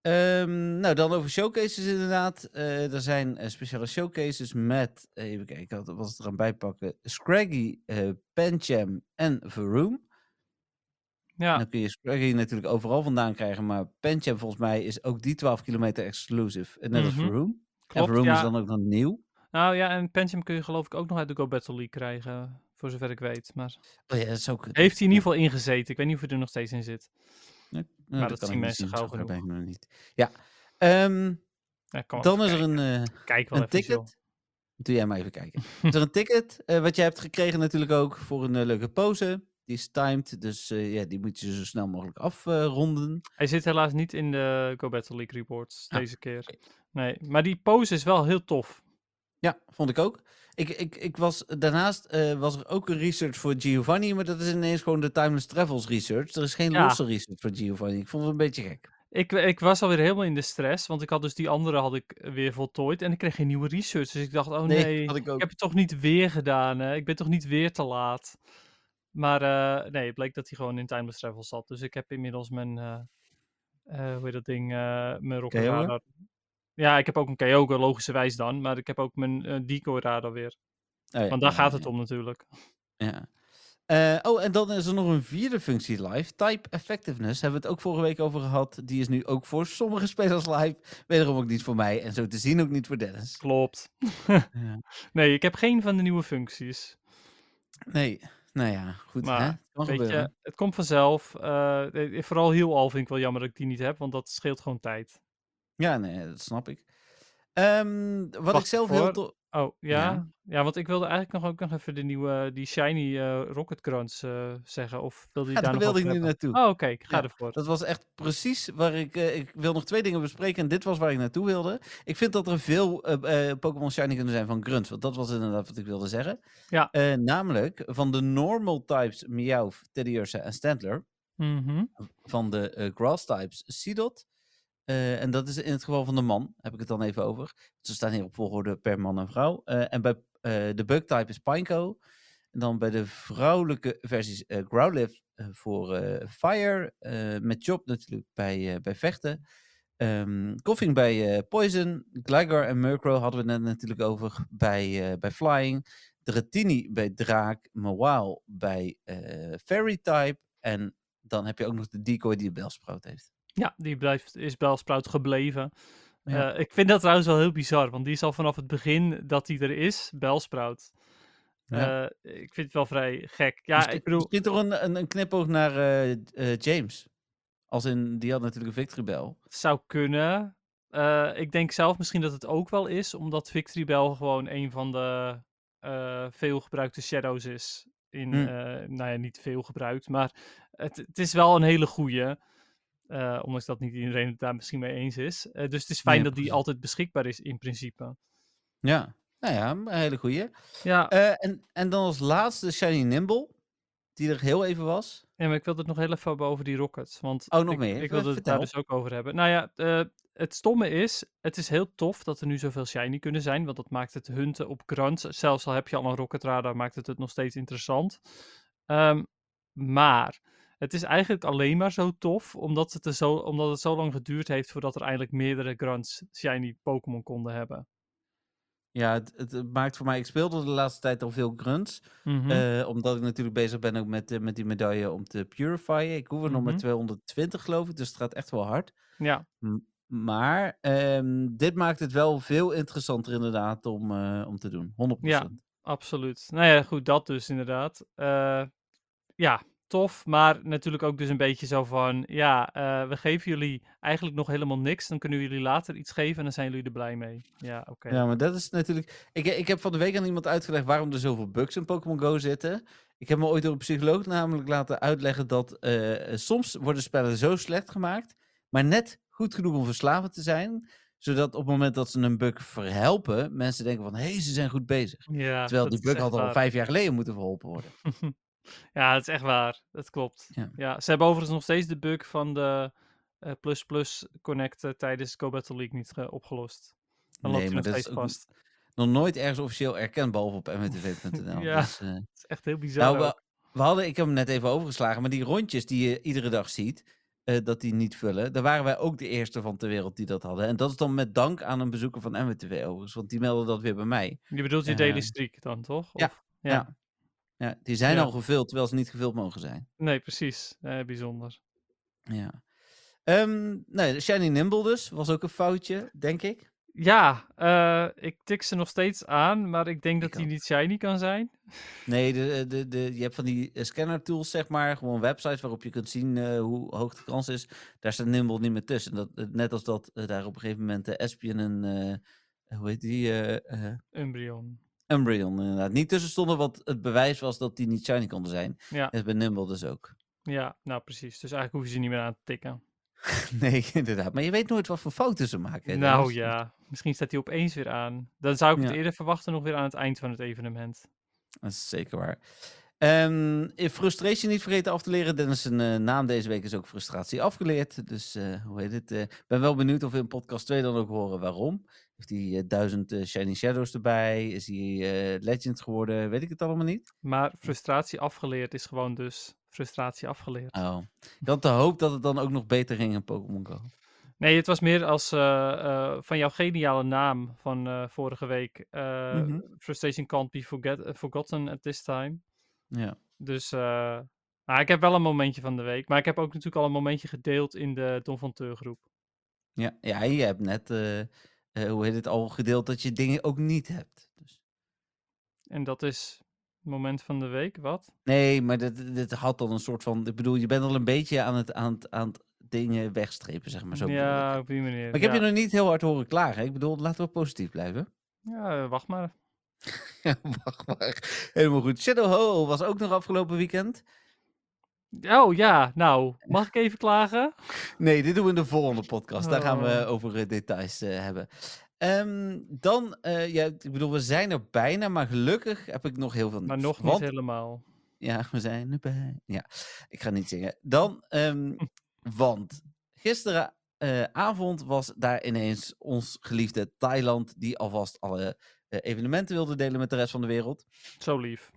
Ehm, nou, dan over showcases inderdaad. Er zijn speciale showcases met, even kijken, had, was het er aan bijpakken, Scraggy, Pancham en Varoom. Ja, Dan kun je Scraggy natuurlijk overal vandaan krijgen, maar Pancham volgens mij is ook die 12 kilometer exclusive, net als Mhm. Varoom. En klopt. Varoom Ja. is dan ook nog nieuw. Nou ja, en Pentium kun je geloof ik ook nog uit de Go Battle League krijgen, voor zover ik weet. Maar Oh ja, dat is ook... heeft hij in ieder geval ingezeten. Ik weet niet of hij er nog steeds in zit. Nou, maar dat kan zien mensen gauw ben genoeg. ik nog niet. Ja. Ehm, Ja, dan is er kijken. een... eh, Kijk wel een even, ticket. Doe jij maar even kijken. is er een ticket eh, wat jij hebt gekregen natuurlijk ook voor een eh, leuke pose. Die is timed, dus eh, ja, die moet je zo snel mogelijk afronden. Hij zit helaas niet in de Go Battle League reports Ah, deze keer. Nee, maar die pose is wel heel tof. Ja, vond ik ook. Ik, ik, ik was, daarnaast eh, was er ook een research voor Giovanni, maar dat is ineens gewoon de Timeless Travels research. Er is geen Ja. losse research voor Giovanni. Ik vond het een beetje gek. Ik, ik was alweer helemaal in de stress, want ik had dus die andere had ik weer voltooid en ik kreeg geen nieuwe research. Dus ik dacht, oh nee, had ik ook. ik heb het toch niet weer gedaan. Hè? Ik ben toch niet weer te laat. Maar eh, nee, het bleek dat hij gewoon in Timeless Travel zat. Dus ik heb inmiddels mijn, eh, eh, hoe heet dat ding, eh, mijn Rocket Kyogre? Radar. Ja, ik heb ook een Kyogre, logischerwijs dan. Maar ik heb ook mijn eh, Decoy Radar weer. Oh ja, Want daar ja, gaat het om natuurlijk. Ja. Eh, oh, en dan is er nog een vierde functie live. Type Effectiveness. Hebben we het ook vorige week over gehad. Die is nu ook voor sommige spelers live. Wederom ook niet voor mij. En zo te zien ook niet voor Dennis. Klopt. Ja. Nee, ik heb geen van de nieuwe functies. Nee, nou ja, goed. Maar, hè? Het Weet je, het komt vanzelf. Eh, eh, vooral heel al vind ik wel jammer dat ik die niet heb, want dat scheelt gewoon tijd. Ja, nee, dat snap ik. Ehm, wat ik zelf heel... Oh, ja? Ja. ja? want ik wilde eigenlijk nog ook nog even de nieuwe, die shiny eh Rocket Crunch eh, zeggen. Of wilde je Ja, daar daar nog wilde ik nu naartoe. Oh, oké, ik ga Ja, ervoor. Dat was echt precies waar ik... eh, ik wil nog twee dingen bespreken en dit was waar ik naartoe wilde. Ik vind dat er veel Pokémon Shiny kunnen zijn van Grunt. Want dat was inderdaad wat ik wilde zeggen. Ja. Namelijk van de normal types Meowth, Teddiursa en Stantler. Mhm. van de grass types Seedot. Eh, en dat is in het geval van de man, heb ik het dan even over. Ze staan hier op volgorde per man en vrouw. Eh, en bij eh, de bug type is Pineco. En dan bij de vrouwelijke versies eh Growlithe voor Fire. met Chop natuurlijk bij, bij Vechten. Ehm Koffing bij Poison. Gligar en Murkrow hadden we net natuurlijk over bij, bij Flying. Dratini bij Draak. Mawile bij Fairy type. En dan heb je ook nog de decoy die Belsprout heeft. Ja, die blijft, is Belsprout gebleven. Ja. Eh, ik vind dat trouwens wel heel bizar, want die is al vanaf het begin dat die er is, Belsprout. Ja. Eh, ik vind het wel vrij gek. Ja, misschien, ik bedoel, misschien toch een, een, een knipoog naar eh, James. Als in, die had natuurlijk een Victory Bell. zou kunnen. Ik denk zelf misschien dat het ook wel is, omdat Victory Bell gewoon een van de eh veel gebruikte shadows is. In, Hm. nou ja, niet veel gebruikt, maar het, het is wel een hele goeie. Eh, ondanks dat niet iedereen het daar misschien mee eens is. Eh, dus het is fijn Nee, dat die altijd beschikbaar is in principe. Ja, nou ja, een hele goeie. Ja, Eh, en, en dan als laatste Shiny Nimble. Die er heel even was. Ja, maar ik wilde het nog heel even hebben over die rockets. Want Oh, nog ik, meer? ik wilde het daar dus ook over hebben. Nou ja, het stomme is, het is heel tof dat er nu zoveel shiny kunnen zijn. Want dat maakt het hunten op grunts, zelfs al heb je al een rocket radar, maakt het het nog steeds interessant. Ehm, maar het is eigenlijk alleen maar zo tof, omdat het, er zo, omdat het zo lang geduurd heeft voordat er eindelijk meerdere grunts shiny Pokémon konden hebben. Ja, het, het, maakt voor mij... Ik speelde de laatste tijd al veel grunts. Mhm. eh, omdat ik natuurlijk bezig ben ook met, eh, met die medaille om te purifyen. Ik hoef er nog maar Mhm. 220 geloof ik. Dus het gaat echt wel hard. ja, M- Maar ehm, dit maakt het wel veel interessanter inderdaad om, eh, om te doen. 100%. Absoluut. Nou ja, goed, dat dus inderdaad. Ja, tof, maar natuurlijk ook dus een beetje zo van, ja, eh, we geven jullie eigenlijk nog helemaal niks, dan kunnen jullie later iets geven en dan zijn jullie er blij mee. Ja, oké. Ja, maar dat is natuurlijk. Ik, ik heb van de week aan iemand uitgelegd waarom er zoveel bugs in Pokémon Go zitten. Ik heb me ooit door een psycholoog namelijk laten uitleggen dat eh, soms worden spellen zo slecht gemaakt, maar net goed genoeg om verslavend te zijn, zodat op het moment dat ze een bug verhelpen, mensen denken van, hé, hey, ze zijn goed bezig. Ja, Terwijl die bug had al vijf jaar geleden moeten verholpen worden. Ja, dat is echt waar. Dat klopt. Ja. Ja. ze hebben overigens nog steeds de bug van de eh, plus plus connecten tijdens Go Battle League niet ge- opgelost. Dan loopt hij nog steeds vast. nog nooit ergens officieel erkend, behalve op mwtv.nl. Ja. Dus, eh, Dat is echt heel bizar. Nou, we, we hadden, ik heb hem net even overgeslagen, maar die rondjes die je iedere dag ziet, eh, dat die niet vullen, daar waren wij ook de eerste van ter wereld die dat hadden. En dat is dan met dank aan een bezoeker van MWTV overigens, want die meldde dat weer bij mij. Je bedoelt je eh, daily streak dan, toch? ja, Of, Ja. Ja, die zijn Ja. al gevuld, terwijl ze niet gevuld mogen zijn. Nee, precies. Eh, bijzonder. Ja. Ehm nee, de Shiny Nimble dus, was ook een foutje, denk ik. Ja, eh, ik tik ze nog steeds aan, maar ik denk dat die niet shiny kan zijn. Nee, de, de, de, je hebt van die eh, scanner tools, zeg maar. Gewoon websites waarop je kunt zien eh, hoe hoog de kans is. Daar staat Nimble niet meer tussen. Dat, net als dat daar op een gegeven moment de Espion en, hoe heet die, eh, Umbreon. Inderdaad. Niet tussen stonden wat het bewijs was dat die niet shiny konden zijn. Ja, Dat is bij Nimble dus ook. ja, nou precies. Dus eigenlijk hoef je ze niet meer aan te tikken. nee, inderdaad. Maar je weet nooit wat voor fouten ze maken. hè, Nou ja, misschien staat hij opeens weer aan. Dan zou ik het eerder verwachten nog weer aan het eind van het evenement. Dat is zeker waar. In frustration niet vergeten af te leren. Dennis' zijn eh, naam deze week is ook frustratie afgeleerd. Dus eh, hoe heet het? Ik ben wel benieuwd of we in podcast 2 dan ook horen waarom. Heeft hij eh, duizend eh, Shiny Shadows erbij? Is hij eh, Legend geworden? Weet ik het allemaal niet. Maar frustratie afgeleerd is gewoon dus frustratie afgeleerd. Oh. Ik had de hoop dat het dan ook nog beter ging in Pokémon Go. Nee, het was meer als van jouw geniale naam van vorige week. Mhm. Frustration can't be forget, forgotten at this time. Ja. Dus nou, ik heb wel een momentje van de week. Maar ik heb ook natuurlijk al een momentje gedeeld in de Don van Teur groep. Ja, ja, je hebt net, eh, hoe heet het, al gedeeld dat je dingen ook niet hebt. Dus. En dat is het moment van de week, wat? Nee, maar dit, dit had dan een soort van, ik bedoel, je bent al een beetje aan het, aan het, aan het dingen wegstrepen, zeg maar zo. ja, op die manier. Maar ik heb ja. je nog niet heel hard horen klagen. Ik bedoel, laten we positief blijven. Ja, wacht maar. Ja, wacht maar. Helemaal goed. Shadow Ho was ook nog afgelopen weekend. Oh ja, nou, mag ik even klagen? Nee, dit doen we in de volgende podcast. Daar gaan we Oh. over eh, details eh, hebben. Ehm, dan, eh, ja, ik bedoel, we zijn er bijna, maar gelukkig heb ik nog heel veel Maar nog niet helemaal. Ja, we zijn erbij. Ja, ik ga niet zingen. Dan, ehm, want gisteravond was daar ineens ons geliefde Thailand, die alvast alle evenementen wilde delen met de rest van de wereld. Zo lief.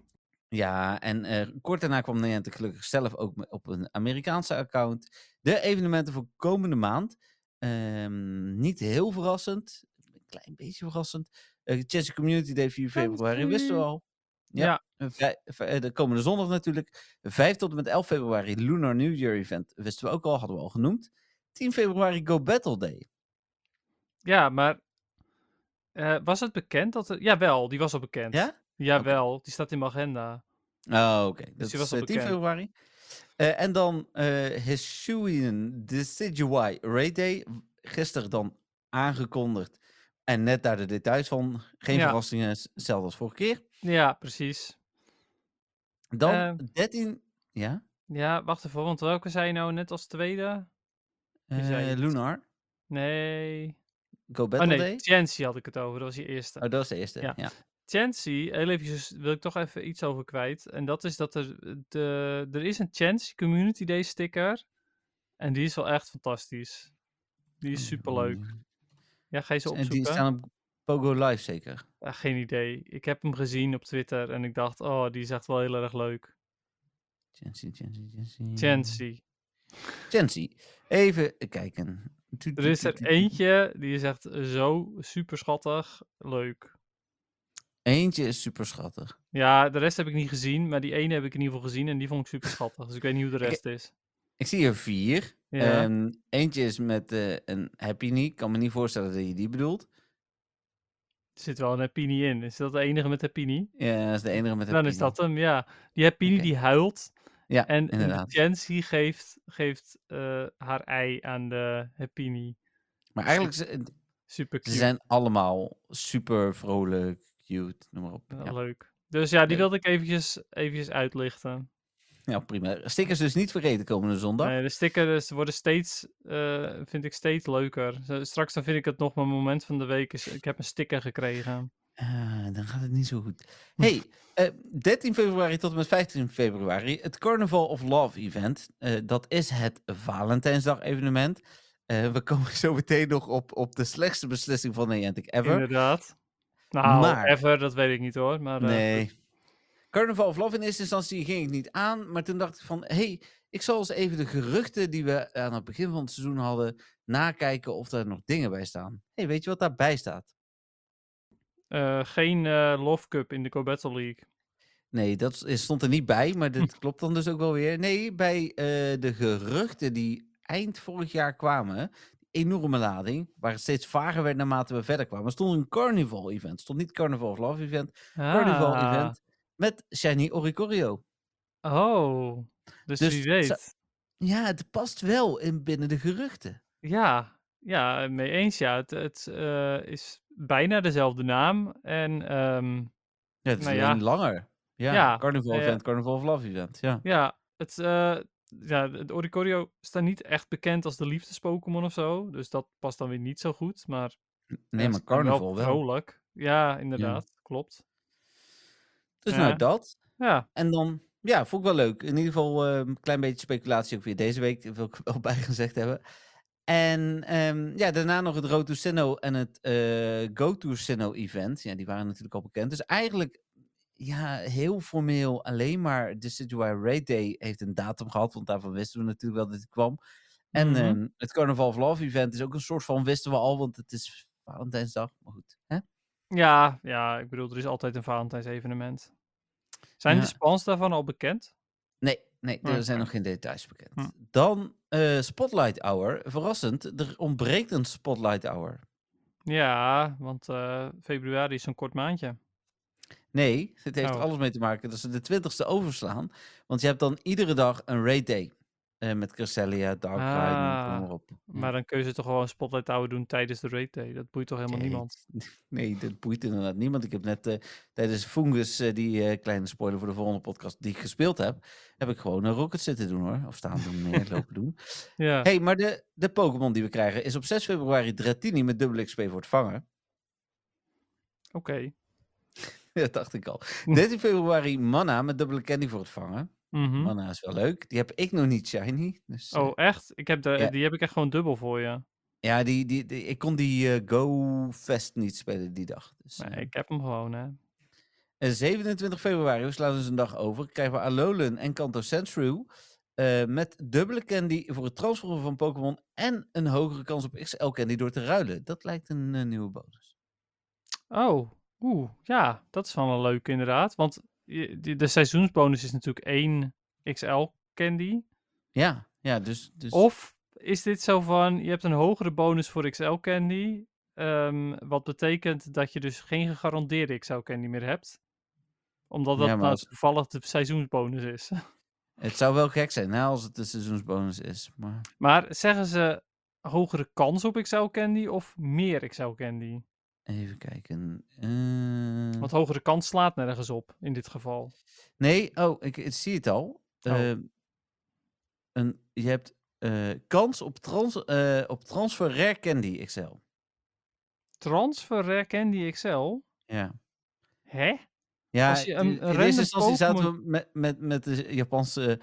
Ja, en eh, kort daarna kwam Niantic gelukkig zelf ook op een Amerikaanse account. De evenementen voor komende maand. Ehm, niet heel verrassend. Een klein beetje verrassend. Uh, Chelsea Community Day 4 februari, wisten we al. Ja. Ja. Eh, de komende zondag natuurlijk. 5 tot en met 11 februari Lunar New Year event. Wisten we ook al, hadden we al genoemd. 10 februari Go Battle Day. Ja, maar was het bekend dat er... Jawel, die was al bekend. Ja? Jawel, die staat in mijn agenda. Oh, oké. Dat die is was eh, 10 bekend. februari. Eh, en dan eh Hisuian Decidueye Raid Day. Gisteren dan aangekondigd. En net daar de details van. Geen Ja. verrassingen, hetzelfde als vorige keer. Ja, precies. Dan Eh, 13... Ja? Ja, wacht even, want welke zei je nou net als tweede? Lunar. Nee. Go Oh Battle nee, Day. Chancy had ik het over, dat was die eerste. Oh, dat is de eerste. Ja. Ja. Chancy, heel eventjes wil ik toch even iets over kwijt. En dat is dat er, de, er is een Chancy Community Day sticker. En die is wel echt fantastisch. Die is superleuk. Ja, ga je ze En opzoeken? die staan op Pogo Live zeker. Ah, geen idee. Ik heb hem gezien op Twitter en ik dacht, oh, die is echt wel heel erg leuk. Chancy, Chancy, Chancy. Chancy. Chancy. Even kijken. Er is er eentje, die is echt zo super schattig. Leuk. Eentje is super schattig. Ja, de rest heb ik niet gezien, maar die ene heb ik in ieder geval gezien en die vond ik super schattig. Dus ik weet niet hoe de Ik- rest is. Ik zie er vier. Ja. Ehm, eentje is met eh, een Happy Knee. Ik kan me niet voorstellen dat je die bedoelt. Er zit wel een Happini in. Is dat de enige met Happini? Ja, dat is de enige met Dan Happy is dat hem, ja. Die Happini Oké. die huilt. Ja, En en de inderdaad. Chancy geeft, geeft eh, haar ei aan de Happini. Maar eigenlijk, ze, Super ze zijn allemaal super vrolijk, cute, noem maar op. Ja, Ja. Leuk. Dus ja, die wilde ik eventjes, eventjes uitlichten. Ja, prima. Stickers dus niet vergeten komende zondag. Nee, de stickers worden steeds, eh, vind ik steeds leuker. Straks dan vind ik het nog mijn moment van de week. Is, ik heb een sticker gekregen. Ah, dan gaat het niet zo goed. hey, eh, 13 februari tot en met 15 februari, het Carnival of Love event. Eh, dat is het Valentijnsdag evenement. We komen zo meteen nog op, op de slechtste beslissing van Niantic ever. Inderdaad. Nou, Maar- ever, dat weet ik niet hoor. Maar, eh, Nee. Carnival of Love in eerste instantie ging ik niet aan, maar toen dacht ik van, hey, ik zal eens even de geruchten die we aan het begin van het seizoen hadden, nakijken of er nog dingen bij staan. hey, weet je wat daarbij staat? eh, geen eh, Love Cup in de Go Battle League. Nee, dat stond er niet bij, maar dit klopt dan dus ook wel weer. Nee, bij de geruchten die eind vorig jaar kwamen, enorme lading, waar het steeds vager werd naarmate we verder kwamen, stond een Carnival event. stond niet Carnival of Love event, Carnival Ah, event met Shiny Oricorio. Oh, dus, Dus wie weet. Ja, het past wel in binnen de geruchten. Ja, ja, mee eens ja. Het, het eh, is bijna dezelfde naam. En ehm, Ja, het is Nou alleen ja. langer. Ja, Ja, Carnival eh, event, Carnival of Love event. Ja. ja, het, eh ja, de Oricorio staat niet echt bekend als de liefdes-Pokémon of zo. Dus dat past dan weer niet zo goed. Maar Nee, maar Carnival wel. vrolijk. Ja, inderdaad. Klopt. Dus Ja. nou dat. Ja, En dan, ja, vond ik wel leuk. In ieder geval een klein beetje speculatie ook weer deze week, wil ik wel bijgezegd hebben. En ehm, ja, daarna nog het Road to Sinnoh en het eh, Go to Sinnoh event. Ja, die waren natuurlijk al bekend. Dus eigenlijk, ja, heel formeel alleen maar de Decidueye Raid Day heeft een datum gehad, want daarvan wisten we natuurlijk wel dat het kwam. En Mhm. ehm, het Carnival of Love event is ook een soort van, wisten we al, want het is Valentijnsdag. Maar goed, hè? ja, ja, ik bedoel, er is altijd een Valentijns evenement. Zijn Ja. de spans daarvan al bekend? Nee, nee, er zijn nog geen details bekend. Hm. Dan eh, Spotlight Hour. Verrassend, er ontbreekt een Spotlight Hour. Ja, want eh, februari is zo'n kort maandje. Nee, dit heeft Oh. alles mee te maken dat ze de 20ste overslaan. Want je hebt dan iedere dag een raid day. Eh, met Cresselia, het Ah, maar op. Ja. Maar dan kun je ze toch gewoon Spotlight Hour doen tijdens de raid day. Dat boeit toch helemaal Nee, niemand? Nee, dat boeit inderdaad niemand. Ik heb net eh, tijdens Fungus, eh, die kleine spoiler voor de volgende podcast die ik gespeeld heb, heb ik gewoon een rocket zitten doen hoor. Of staan doen, meer lopen doen. Ja. hey, maar de, de Pokémon die we krijgen is op 6 februari Dratini met dubbele XP voor het vangen. Oké. Dat dacht ik al. Hm. 13 februari Mana met dubbele candy voor het vangen. Mana is wel leuk. Die heb ik nog niet shiny. Dus, eh, Oh, echt? Ik heb de, ja. Die heb ik echt gewoon dubbel voor je. Ja, die, die, die- ik kon die eh, Go Fest niet spelen die dag. Dus, Nee, eh, ik heb hem gewoon, hè. en 27 februari, we slaan dus een dag over, krijgen we Alolan en Kanto eh, met dubbele candy voor het transferen van Pokémon en een hogere kans op XL candy door te ruilen. Dat lijkt een eh, nieuwe bonus. Oh, oeh, ja, dat is wel een leuke inderdaad. Want de seizoensbonus is natuurlijk één XL candy. Ja, ja dus... dus Of is dit zo van, je hebt een hogere bonus voor XL candy, ehm, wat betekent dat je dus geen gegarandeerde XL candy meer hebt? Omdat dat Ja, maar nou als- toevallig de seizoensbonus is. Het zou wel gek zijn hè, als het een seizoensbonus is. Maar Maar zeggen ze hogere kans op XL candy of meer XL candy? Even kijken. eh, Want hogere kans slaat nergens op in dit geval. Nee, oh, ik, ik zie het al. Oh. Eh, een, je hebt eh, kans op, trans, op transfer rare candy XL. Transfer rare candy XL? Ja. Hè? Ja, Als je een- in- eerste instantie zaten we met, met, met de Japanse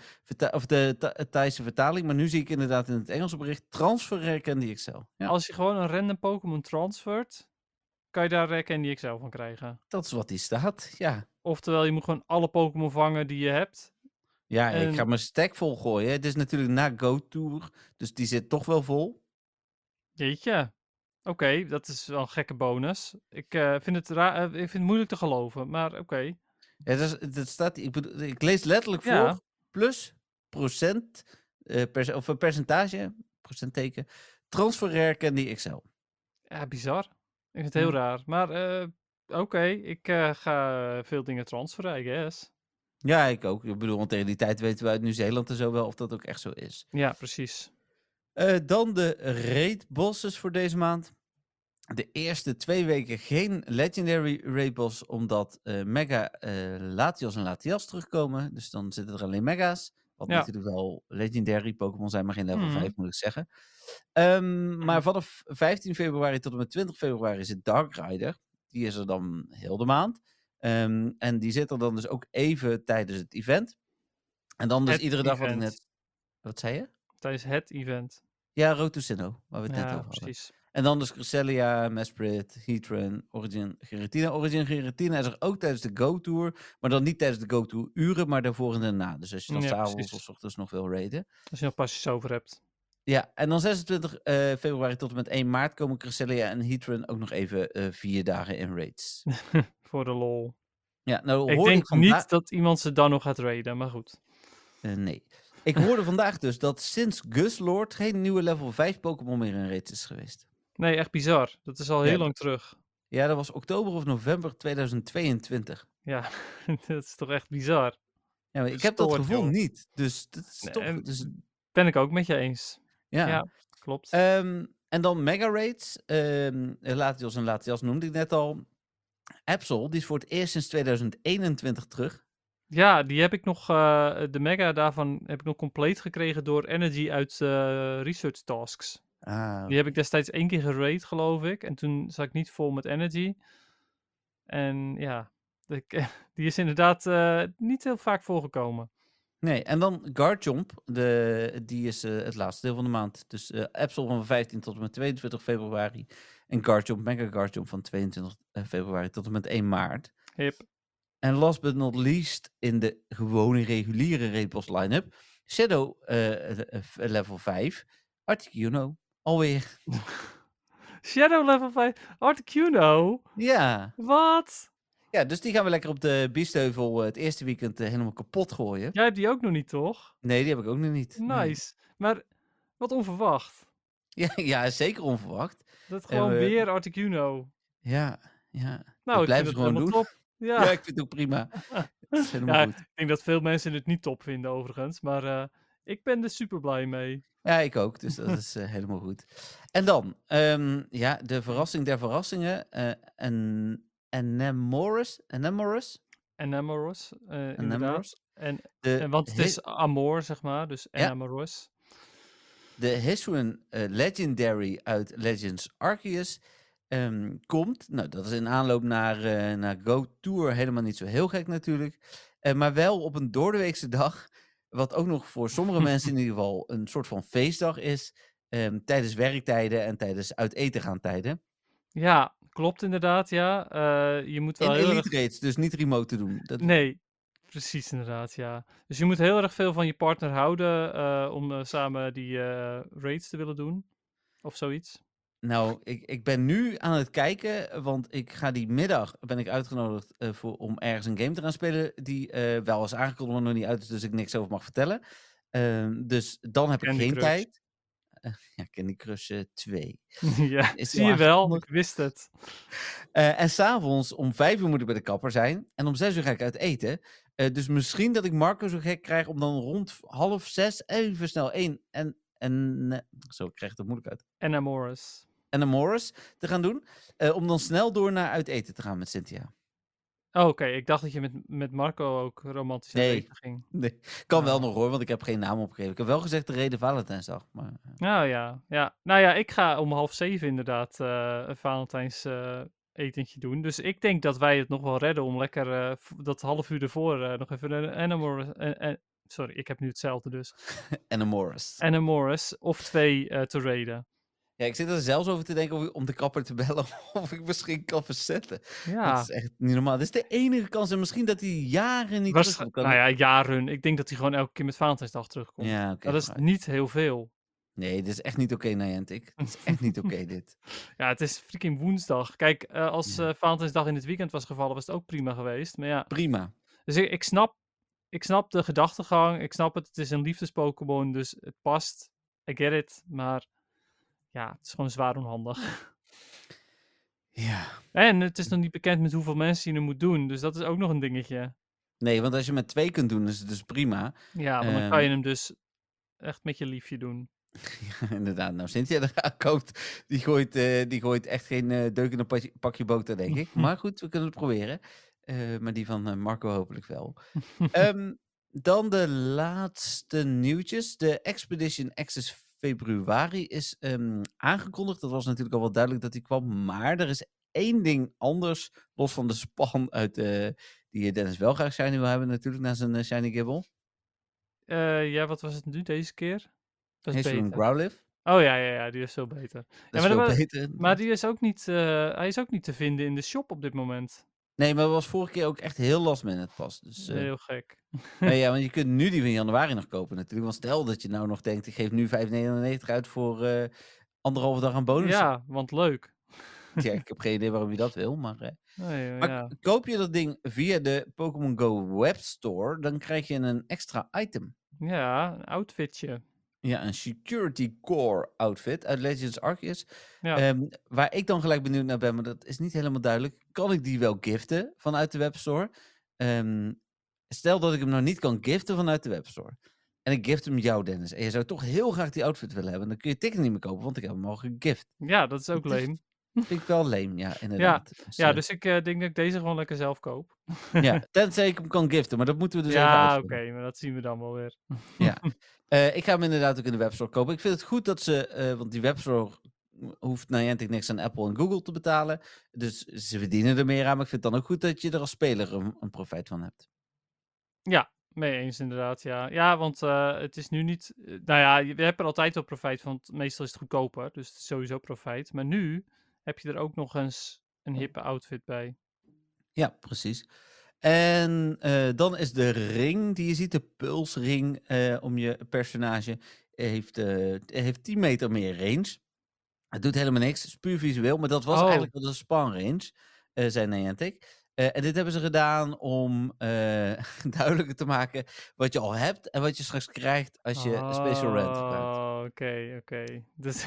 of de Tha- Thaise vertaling, maar nu zie ik inderdaad in het Engelse bericht transfer rare candy XL. Ja, Als je gewoon een random Pokémon transfert, kan je daar rare candy XL van krijgen. dat is wat die staat. Ja, Oftewel, je moet gewoon alle Pokémon vangen die je hebt. ja En- ik ga mijn stack vol gooien. Het is natuurlijk na Go Tour, dus die zit toch wel vol. Jeetje. Oké, dat is wel een gekke bonus. Ik, eh, vind, het raar, eh, ik vind het moeilijk te geloven, maar oké. Ja, dat, is, dat staat, ik, bedoel, ik lees letterlijk voor Ja. plus procent, eh, perce- of een percentage, procentteken, transfer rare candy XL. Ja, bizar. Ik vind het heel raar. Maar eh, oké, ik eh, ga veel dingen transferen, I guess. Ja, ik ook. Ik bedoel, want tegen die tijd weten we uit Nieuw-Zeeland en zo wel of dat ook echt zo is. Ja, precies. Eh, dan de raid bosses voor deze maand. de eerste twee weken geen Legendary Rainbows, omdat eh, Mega Latios en Latias terugkomen. Dus dan zitten er alleen Mega's. Wat Ja. natuurlijk wel Legendary Pokémon zijn, maar geen level Mhm. 5 moet ik zeggen. Ehm, maar vanaf 15 februari tot en met 20 februari zit Dark Rider. Die is er dan heel de maand. Ehm, en die zit er dan dus ook even tijdens het event. En dan dus Het iedere dag wat ik net... Wat zei je? Tijdens het event. Ja, Road to Sinnoh, waar we het net over hadden. precies. En dan dus Cresselia, Mesprit, Heatran, Origin, Giratina. Origin, Giratina is er ook tijdens de Go-Tour. Maar dan niet tijdens de Go-Tour uren, maar daarvoor en daarna. Dus als je dan Ja, s'avonds of 's ochtends nog wil raiden. Als je nog pasjes over hebt. Ja, en dan 26 eh, februari tot en met 1 maart komen Cresselia en Heatran ook nog even eh, vier dagen in raids. Voor de lol. Ja, nou Ik denk ik niet dat iemand ze dan nog gaat raiden, maar goed. Eh, nee. Ik hoorde vandaag dus dat sinds Guslord geen nieuwe level 5 Pokémon meer in raids is geweest. Nee, echt bizar. Dat is al heel Ja. lang terug. Ja, dat was oktober of november 2022. Ja, dat is toch echt bizar. Ja, ik heb dat gevoel joh. niet. Dus dat is Nee, toch... Dus, Ben ik ook met je eens. ja. Ja, klopt. Ehm, en dan Mega Raids. ehm Latios en Latias noemde ik net al. Absol, die is voor het eerst sinds 2021 terug. Ja, die heb ik nog, eh, de mega daarvan heb ik nog compleet gekregen door Energy uit eh, Research Tasks. Ah, Die heb ik destijds één keer gerate, geloof ik. En toen zat ik niet vol met Energy. En ja, die is inderdaad eh, niet heel vaak voorgekomen. Nee, en dan Garchomp, de, die is het laatste deel van de maand. Dus eh Absol van 15 tot en met 22 februari. En Garchomp, Mega Garchomp van 22 februari tot en met 1 maart. Hip. En last but not least in de gewone reguliere Raidboss line-up. Shadow eh, eh, level 5. Articuno. Alweer. Shadow level 5. Articuno? Ja. Wat? Ja, dus die gaan we lekker op de Biesheuvel eh, het eerste weekend helemaal kapot gooien. Jij hebt die ook nog niet, toch? Nee, die heb ik ook nog niet. Nee. Nice. Maar wat onverwacht. Ja, ja, zeker onverwacht. Dat gewoon we- weer Articuno. Ja, ja. Nou, ik blijf vind het het gewoon doen. top. Ja, Ja, ik vind het ook prima. Het is helemaal Ja, goed. ik denk dat veel mensen het niet top vinden overigens. Maar eh, ik ben er super blij mee. Ja, ik ook. Dus dat is eh, helemaal goed. En dan, ehm, ja, de verrassing der verrassingen. eh en. Enamoros, eh inderdaad. Anemoris. En, De, en, want het is Amor, zeg maar. Dus Ja. Enamoros. de Hisuian Legendary uit Legends Arceus ehm, komt. Nou, dat is in aanloop naar, eh, naar Go Tour helemaal niet zo heel gek natuurlijk. Eh, maar wel op een doordeweekse dag. Wat ook nog voor sommige mensen in ieder geval een soort van feestdag is. ehm, tijdens werktijden en tijdens uit eten gaan tijden. Ja, klopt inderdaad, ja. Eh, je moet In wel heel erg... Dus niet remote te doen. Dat, Nee, precies inderdaad, ja. Dus je moet heel erg veel van je partner houden om samen die raids te willen doen. Of zoiets. Nou, ik, ik ben nu aan het kijken, want ik ga die middag, ben ik uitgenodigd eh, voor, om ergens een game te gaan spelen die eh, wel is aangekondigd, maar nog niet uit is, dus ik niks over mag vertellen. Ehm, dus dan heb Candy ik geen Crush. tijd. Eh, ja, Candy Crush eh, 2. ja, Is zie je wel, ik wist het. En s'avonds om vijf uur moet ik bij de kapper zijn. En om zes uur ga ik uit eten. Dus misschien dat ik Marco zo gek krijg om dan rond half zes even snel één en... en zo, ik krijg het moeilijk uit. En een Morris te gaan doen. eh, om dan snel door naar uit eten te gaan met Cynthia. Oh, oké. Ik dacht dat je met, met Marco ook romantisch Nee. eten ging. Nee, kan wel Oh. nog hoor, want ik heb geen naam opgegeven. Ik heb wel gezegd de reden Valentijnsdag. Maar, eh, Nou ja, ja. Nou ja, ik ga om half zeven inderdaad eh, een Valentijns etentje doen. Dus ik denk dat wij het nog wel redden om lekker dat half uur ervoor nog even een eh, sorry, ik heb nu hetzelfde dus. en een Morris. Of twee te raiden. Ja, ik zit er zelfs over te denken of ik- om de kapper te bellen of ik misschien kan verzetten. Ja, Dat is echt niet normaal. Dit is de enige kans en misschien dat hij jaren niet terugkomt. Kan nou ja, jaren. Ik denk dat hij gewoon elke keer met Valentijnsdag terugkomt. Ja, oké. dat is niet heel veel. Nee, dit is echt niet oké, Niantic. Dit is echt niet oké, dit. Ja, het is freaking woensdag. Kijk, eh, als eh Valentijnsdag in het weekend was gevallen, was het ook prima geweest. Maar ja, Prima. dus ik, ik, snap, ik snap de gedachtegang. Ik snap het, het is een liefdes-Pokémon, dus het past. I get it. Maar ja, het is gewoon zwaar onhandig. Ja. En het is nog niet bekend met hoeveel mensen je er moet doen. Dus dat is ook nog een dingetje. Nee, want als je met twee kunt doen, is het dus prima. Ja, want dan kan je Ehm. hem dus echt met je liefje doen. Ja, inderdaad. Nou, Cynthia koopt, die gooit, eh, die gooit echt geen eh, deuk in een pakje, pakje boter, denk ik. Maar goed, we kunnen het proberen. Eh, maar die van Marco hopelijk wel. Ehm, dan de laatste nieuwtjes. De Expedition Access februari is ehm, aangekondigd. Dat was natuurlijk al wel duidelijk dat die kwam. Maar er is één ding anders, los van de span uit eh, die Dennis wel graag shiny wil hebben natuurlijk, na zijn eh, shiny gibbel. Eh, ja, wat was het nu deze keer? Dat is. Growlithe. Oh ja, ja, ja, die is veel beter. Dat maar is veel dat wa- beter. Maar die is ook niet, eh, hij is ook niet te vinden in de shop op dit moment. Nee, maar dat was vorige keer ook echt heel last minute pas. Dus, eh, Heel gek. nee, ja, want je kunt nu die van januari nog kopen natuurlijk. Want stel dat je nou nog denkt, ik geef nu 5,99 uit voor eh anderhalve dag aan bonus. Ja, want leuk. Ja, ik heb geen idee waarom je dat wil, maar... eh, Nee, Maar ja. koop je dat ding via de Pokémon Go webstore, dan krijg je een extra item. ja, een outfitje. Ja, een Security Core outfit uit Legends Arceus. Ja. Ehm, waar ik dan gelijk benieuwd naar ben, maar dat is niet helemaal duidelijk. Kan ik die wel giften vanuit de webstore? Ehm, stel dat ik hem nou niet kan giften vanuit de webstore. En ik gift hem jou, Dennis. En je zou toch heel graag die outfit willen hebben. Dan kun je ticket niet meer kopen, want ik heb hem al gegift. ja, dat is ook Het is- leem. Vind ik wel lame, ja, inderdaad. Dus, Ja, dus ik eh, denk dat ik deze gewoon lekker zelf koop. ja, tenzij ik hem kan giften, maar dat moeten we dus even ja, oké, maar dat zien we dan wel weer. Ja. Eh, ik ga hem inderdaad ook in de webstore kopen. Ik vind het goed dat ze, eh, want die webstore hoeft Niantic niks aan Apple en Google te betalen. Dus ze verdienen er meer aan. Maar ik vind het dan ook goed dat je er als speler een, een profijt van hebt. Mee eens inderdaad, ja. Ja, want eh, het is nu niet... nou ja, je hebt er altijd wel profijt van, want meestal is het goedkoper. Dus het is sowieso profijt. Maar nu heb je er ook nog eens een hippe outfit bij. Ja, precies. En eh, dan is de ring die je ziet, de pulsring eh, om je personage, heeft, eh, heeft 10 meter meer range. Het doet helemaal niks, het is puur visueel, maar dat was Oh. eigenlijk wel de span range, eh zei Niantic. En dit hebben ze gedaan om duidelijker te maken wat je al hebt en wat je straks krijgt als je Special Red gebruikt. Oh, oké, oké. Dus...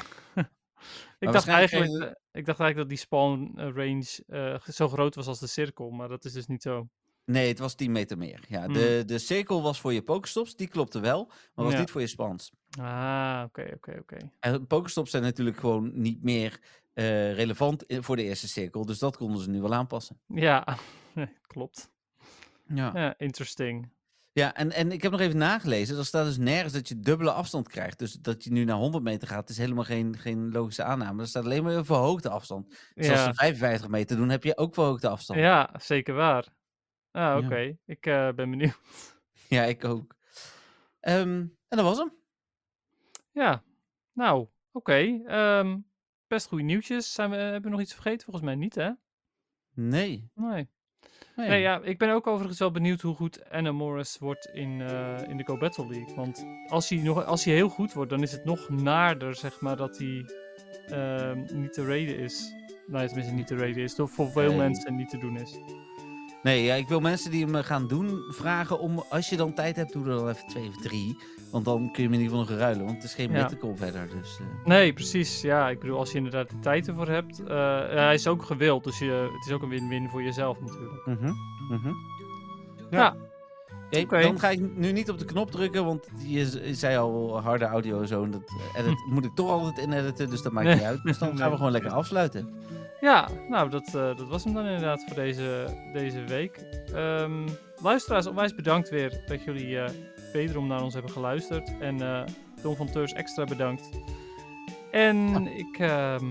ik, dacht eigenlijk, ik dacht eigenlijk dat die spawn range zo groot was als de cirkel, maar dat is dus niet zo. Nee, het was 10 meter meer. Ja, Hmm. de, de cirkel was voor je Pokestops, die klopte wel, maar was Ja. niet voor je spans. Ah, oké, oké, oké. En Pokestops zijn natuurlijk gewoon niet meer eh, relevant voor de eerste cirkel. Dus dat konden ze nu wel aanpassen. Ja, klopt. Ja, ja. Ja, interesting. en, en ik heb nog even nagelezen. Er staat dus nergens dat je dubbele afstand krijgt. Dus dat je nu naar 100 meter gaat, is helemaal geen, geen logische aanname. Er staat alleen maar een verhoogde afstand. Dus als Ja. ze 55 meter doen, heb je ook verhoogde afstand. Ja, zeker waar. Ah, Ja. oké. Ik eh, ben benieuwd. Ja, ik ook. Ehm, en dat was hem. Ja, nou, oké. ehm, best goede nieuwtjes. Zijn we, hebben we nog iets vergeten? Volgens mij niet, hè? Nee. Nee. nee. Nee, ja, ik ben ook overigens wel benieuwd hoe goed Anna Morris wordt in, eh, in de Go Battle League. Want als hij, nog, als hij heel goed wordt, dan is het nog naarder, zeg maar, dat hij ehm, niet te raiden is. Nou, tenminste niet te raiden is. Door voor veel Nee. mensen niet te doen is. Nee, ja, ik wil mensen die hem eh, gaan doen vragen om, als je dan tijd hebt, doe er dan even twee of drie. Want dan kun je hem in ieder geval nog ruilen, want het is geen Ja. mythical verder. Dus, eh, Nee, precies. Ja, ik bedoel, als je inderdaad de tijd ervoor hebt. eh, hij is ook gewild, dus je, het is ook een win-win voor jezelf natuurlijk. mhm, mhm. Ja. Oké. Dan ga ik nu niet op de knop drukken, want is- zei al harde audio en zo. En dat edit, moet ik toch altijd inediten, dus dat maakt Nee. niet uit. Dus dan gaan Nee. we gewoon lekker afsluiten. Ja, nou, dat, eh, dat was hem dan inderdaad voor deze, deze week. Ehm, luisteraars, onwijs bedankt weer dat jullie eh, wederom naar ons hebben geluisterd. En eh Don van Teurs extra bedankt. En ik ehm,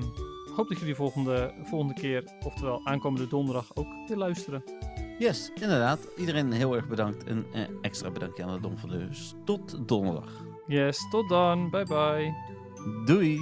hoop dat jullie volgende, volgende keer, oftewel aankomende donderdag, ook weer luisteren. Yes, inderdaad. Iedereen heel erg bedankt. En eh, extra bedankt aan de Dom van Deus. Tot donderdag. Yes, tot dan. Bye bye. Doei!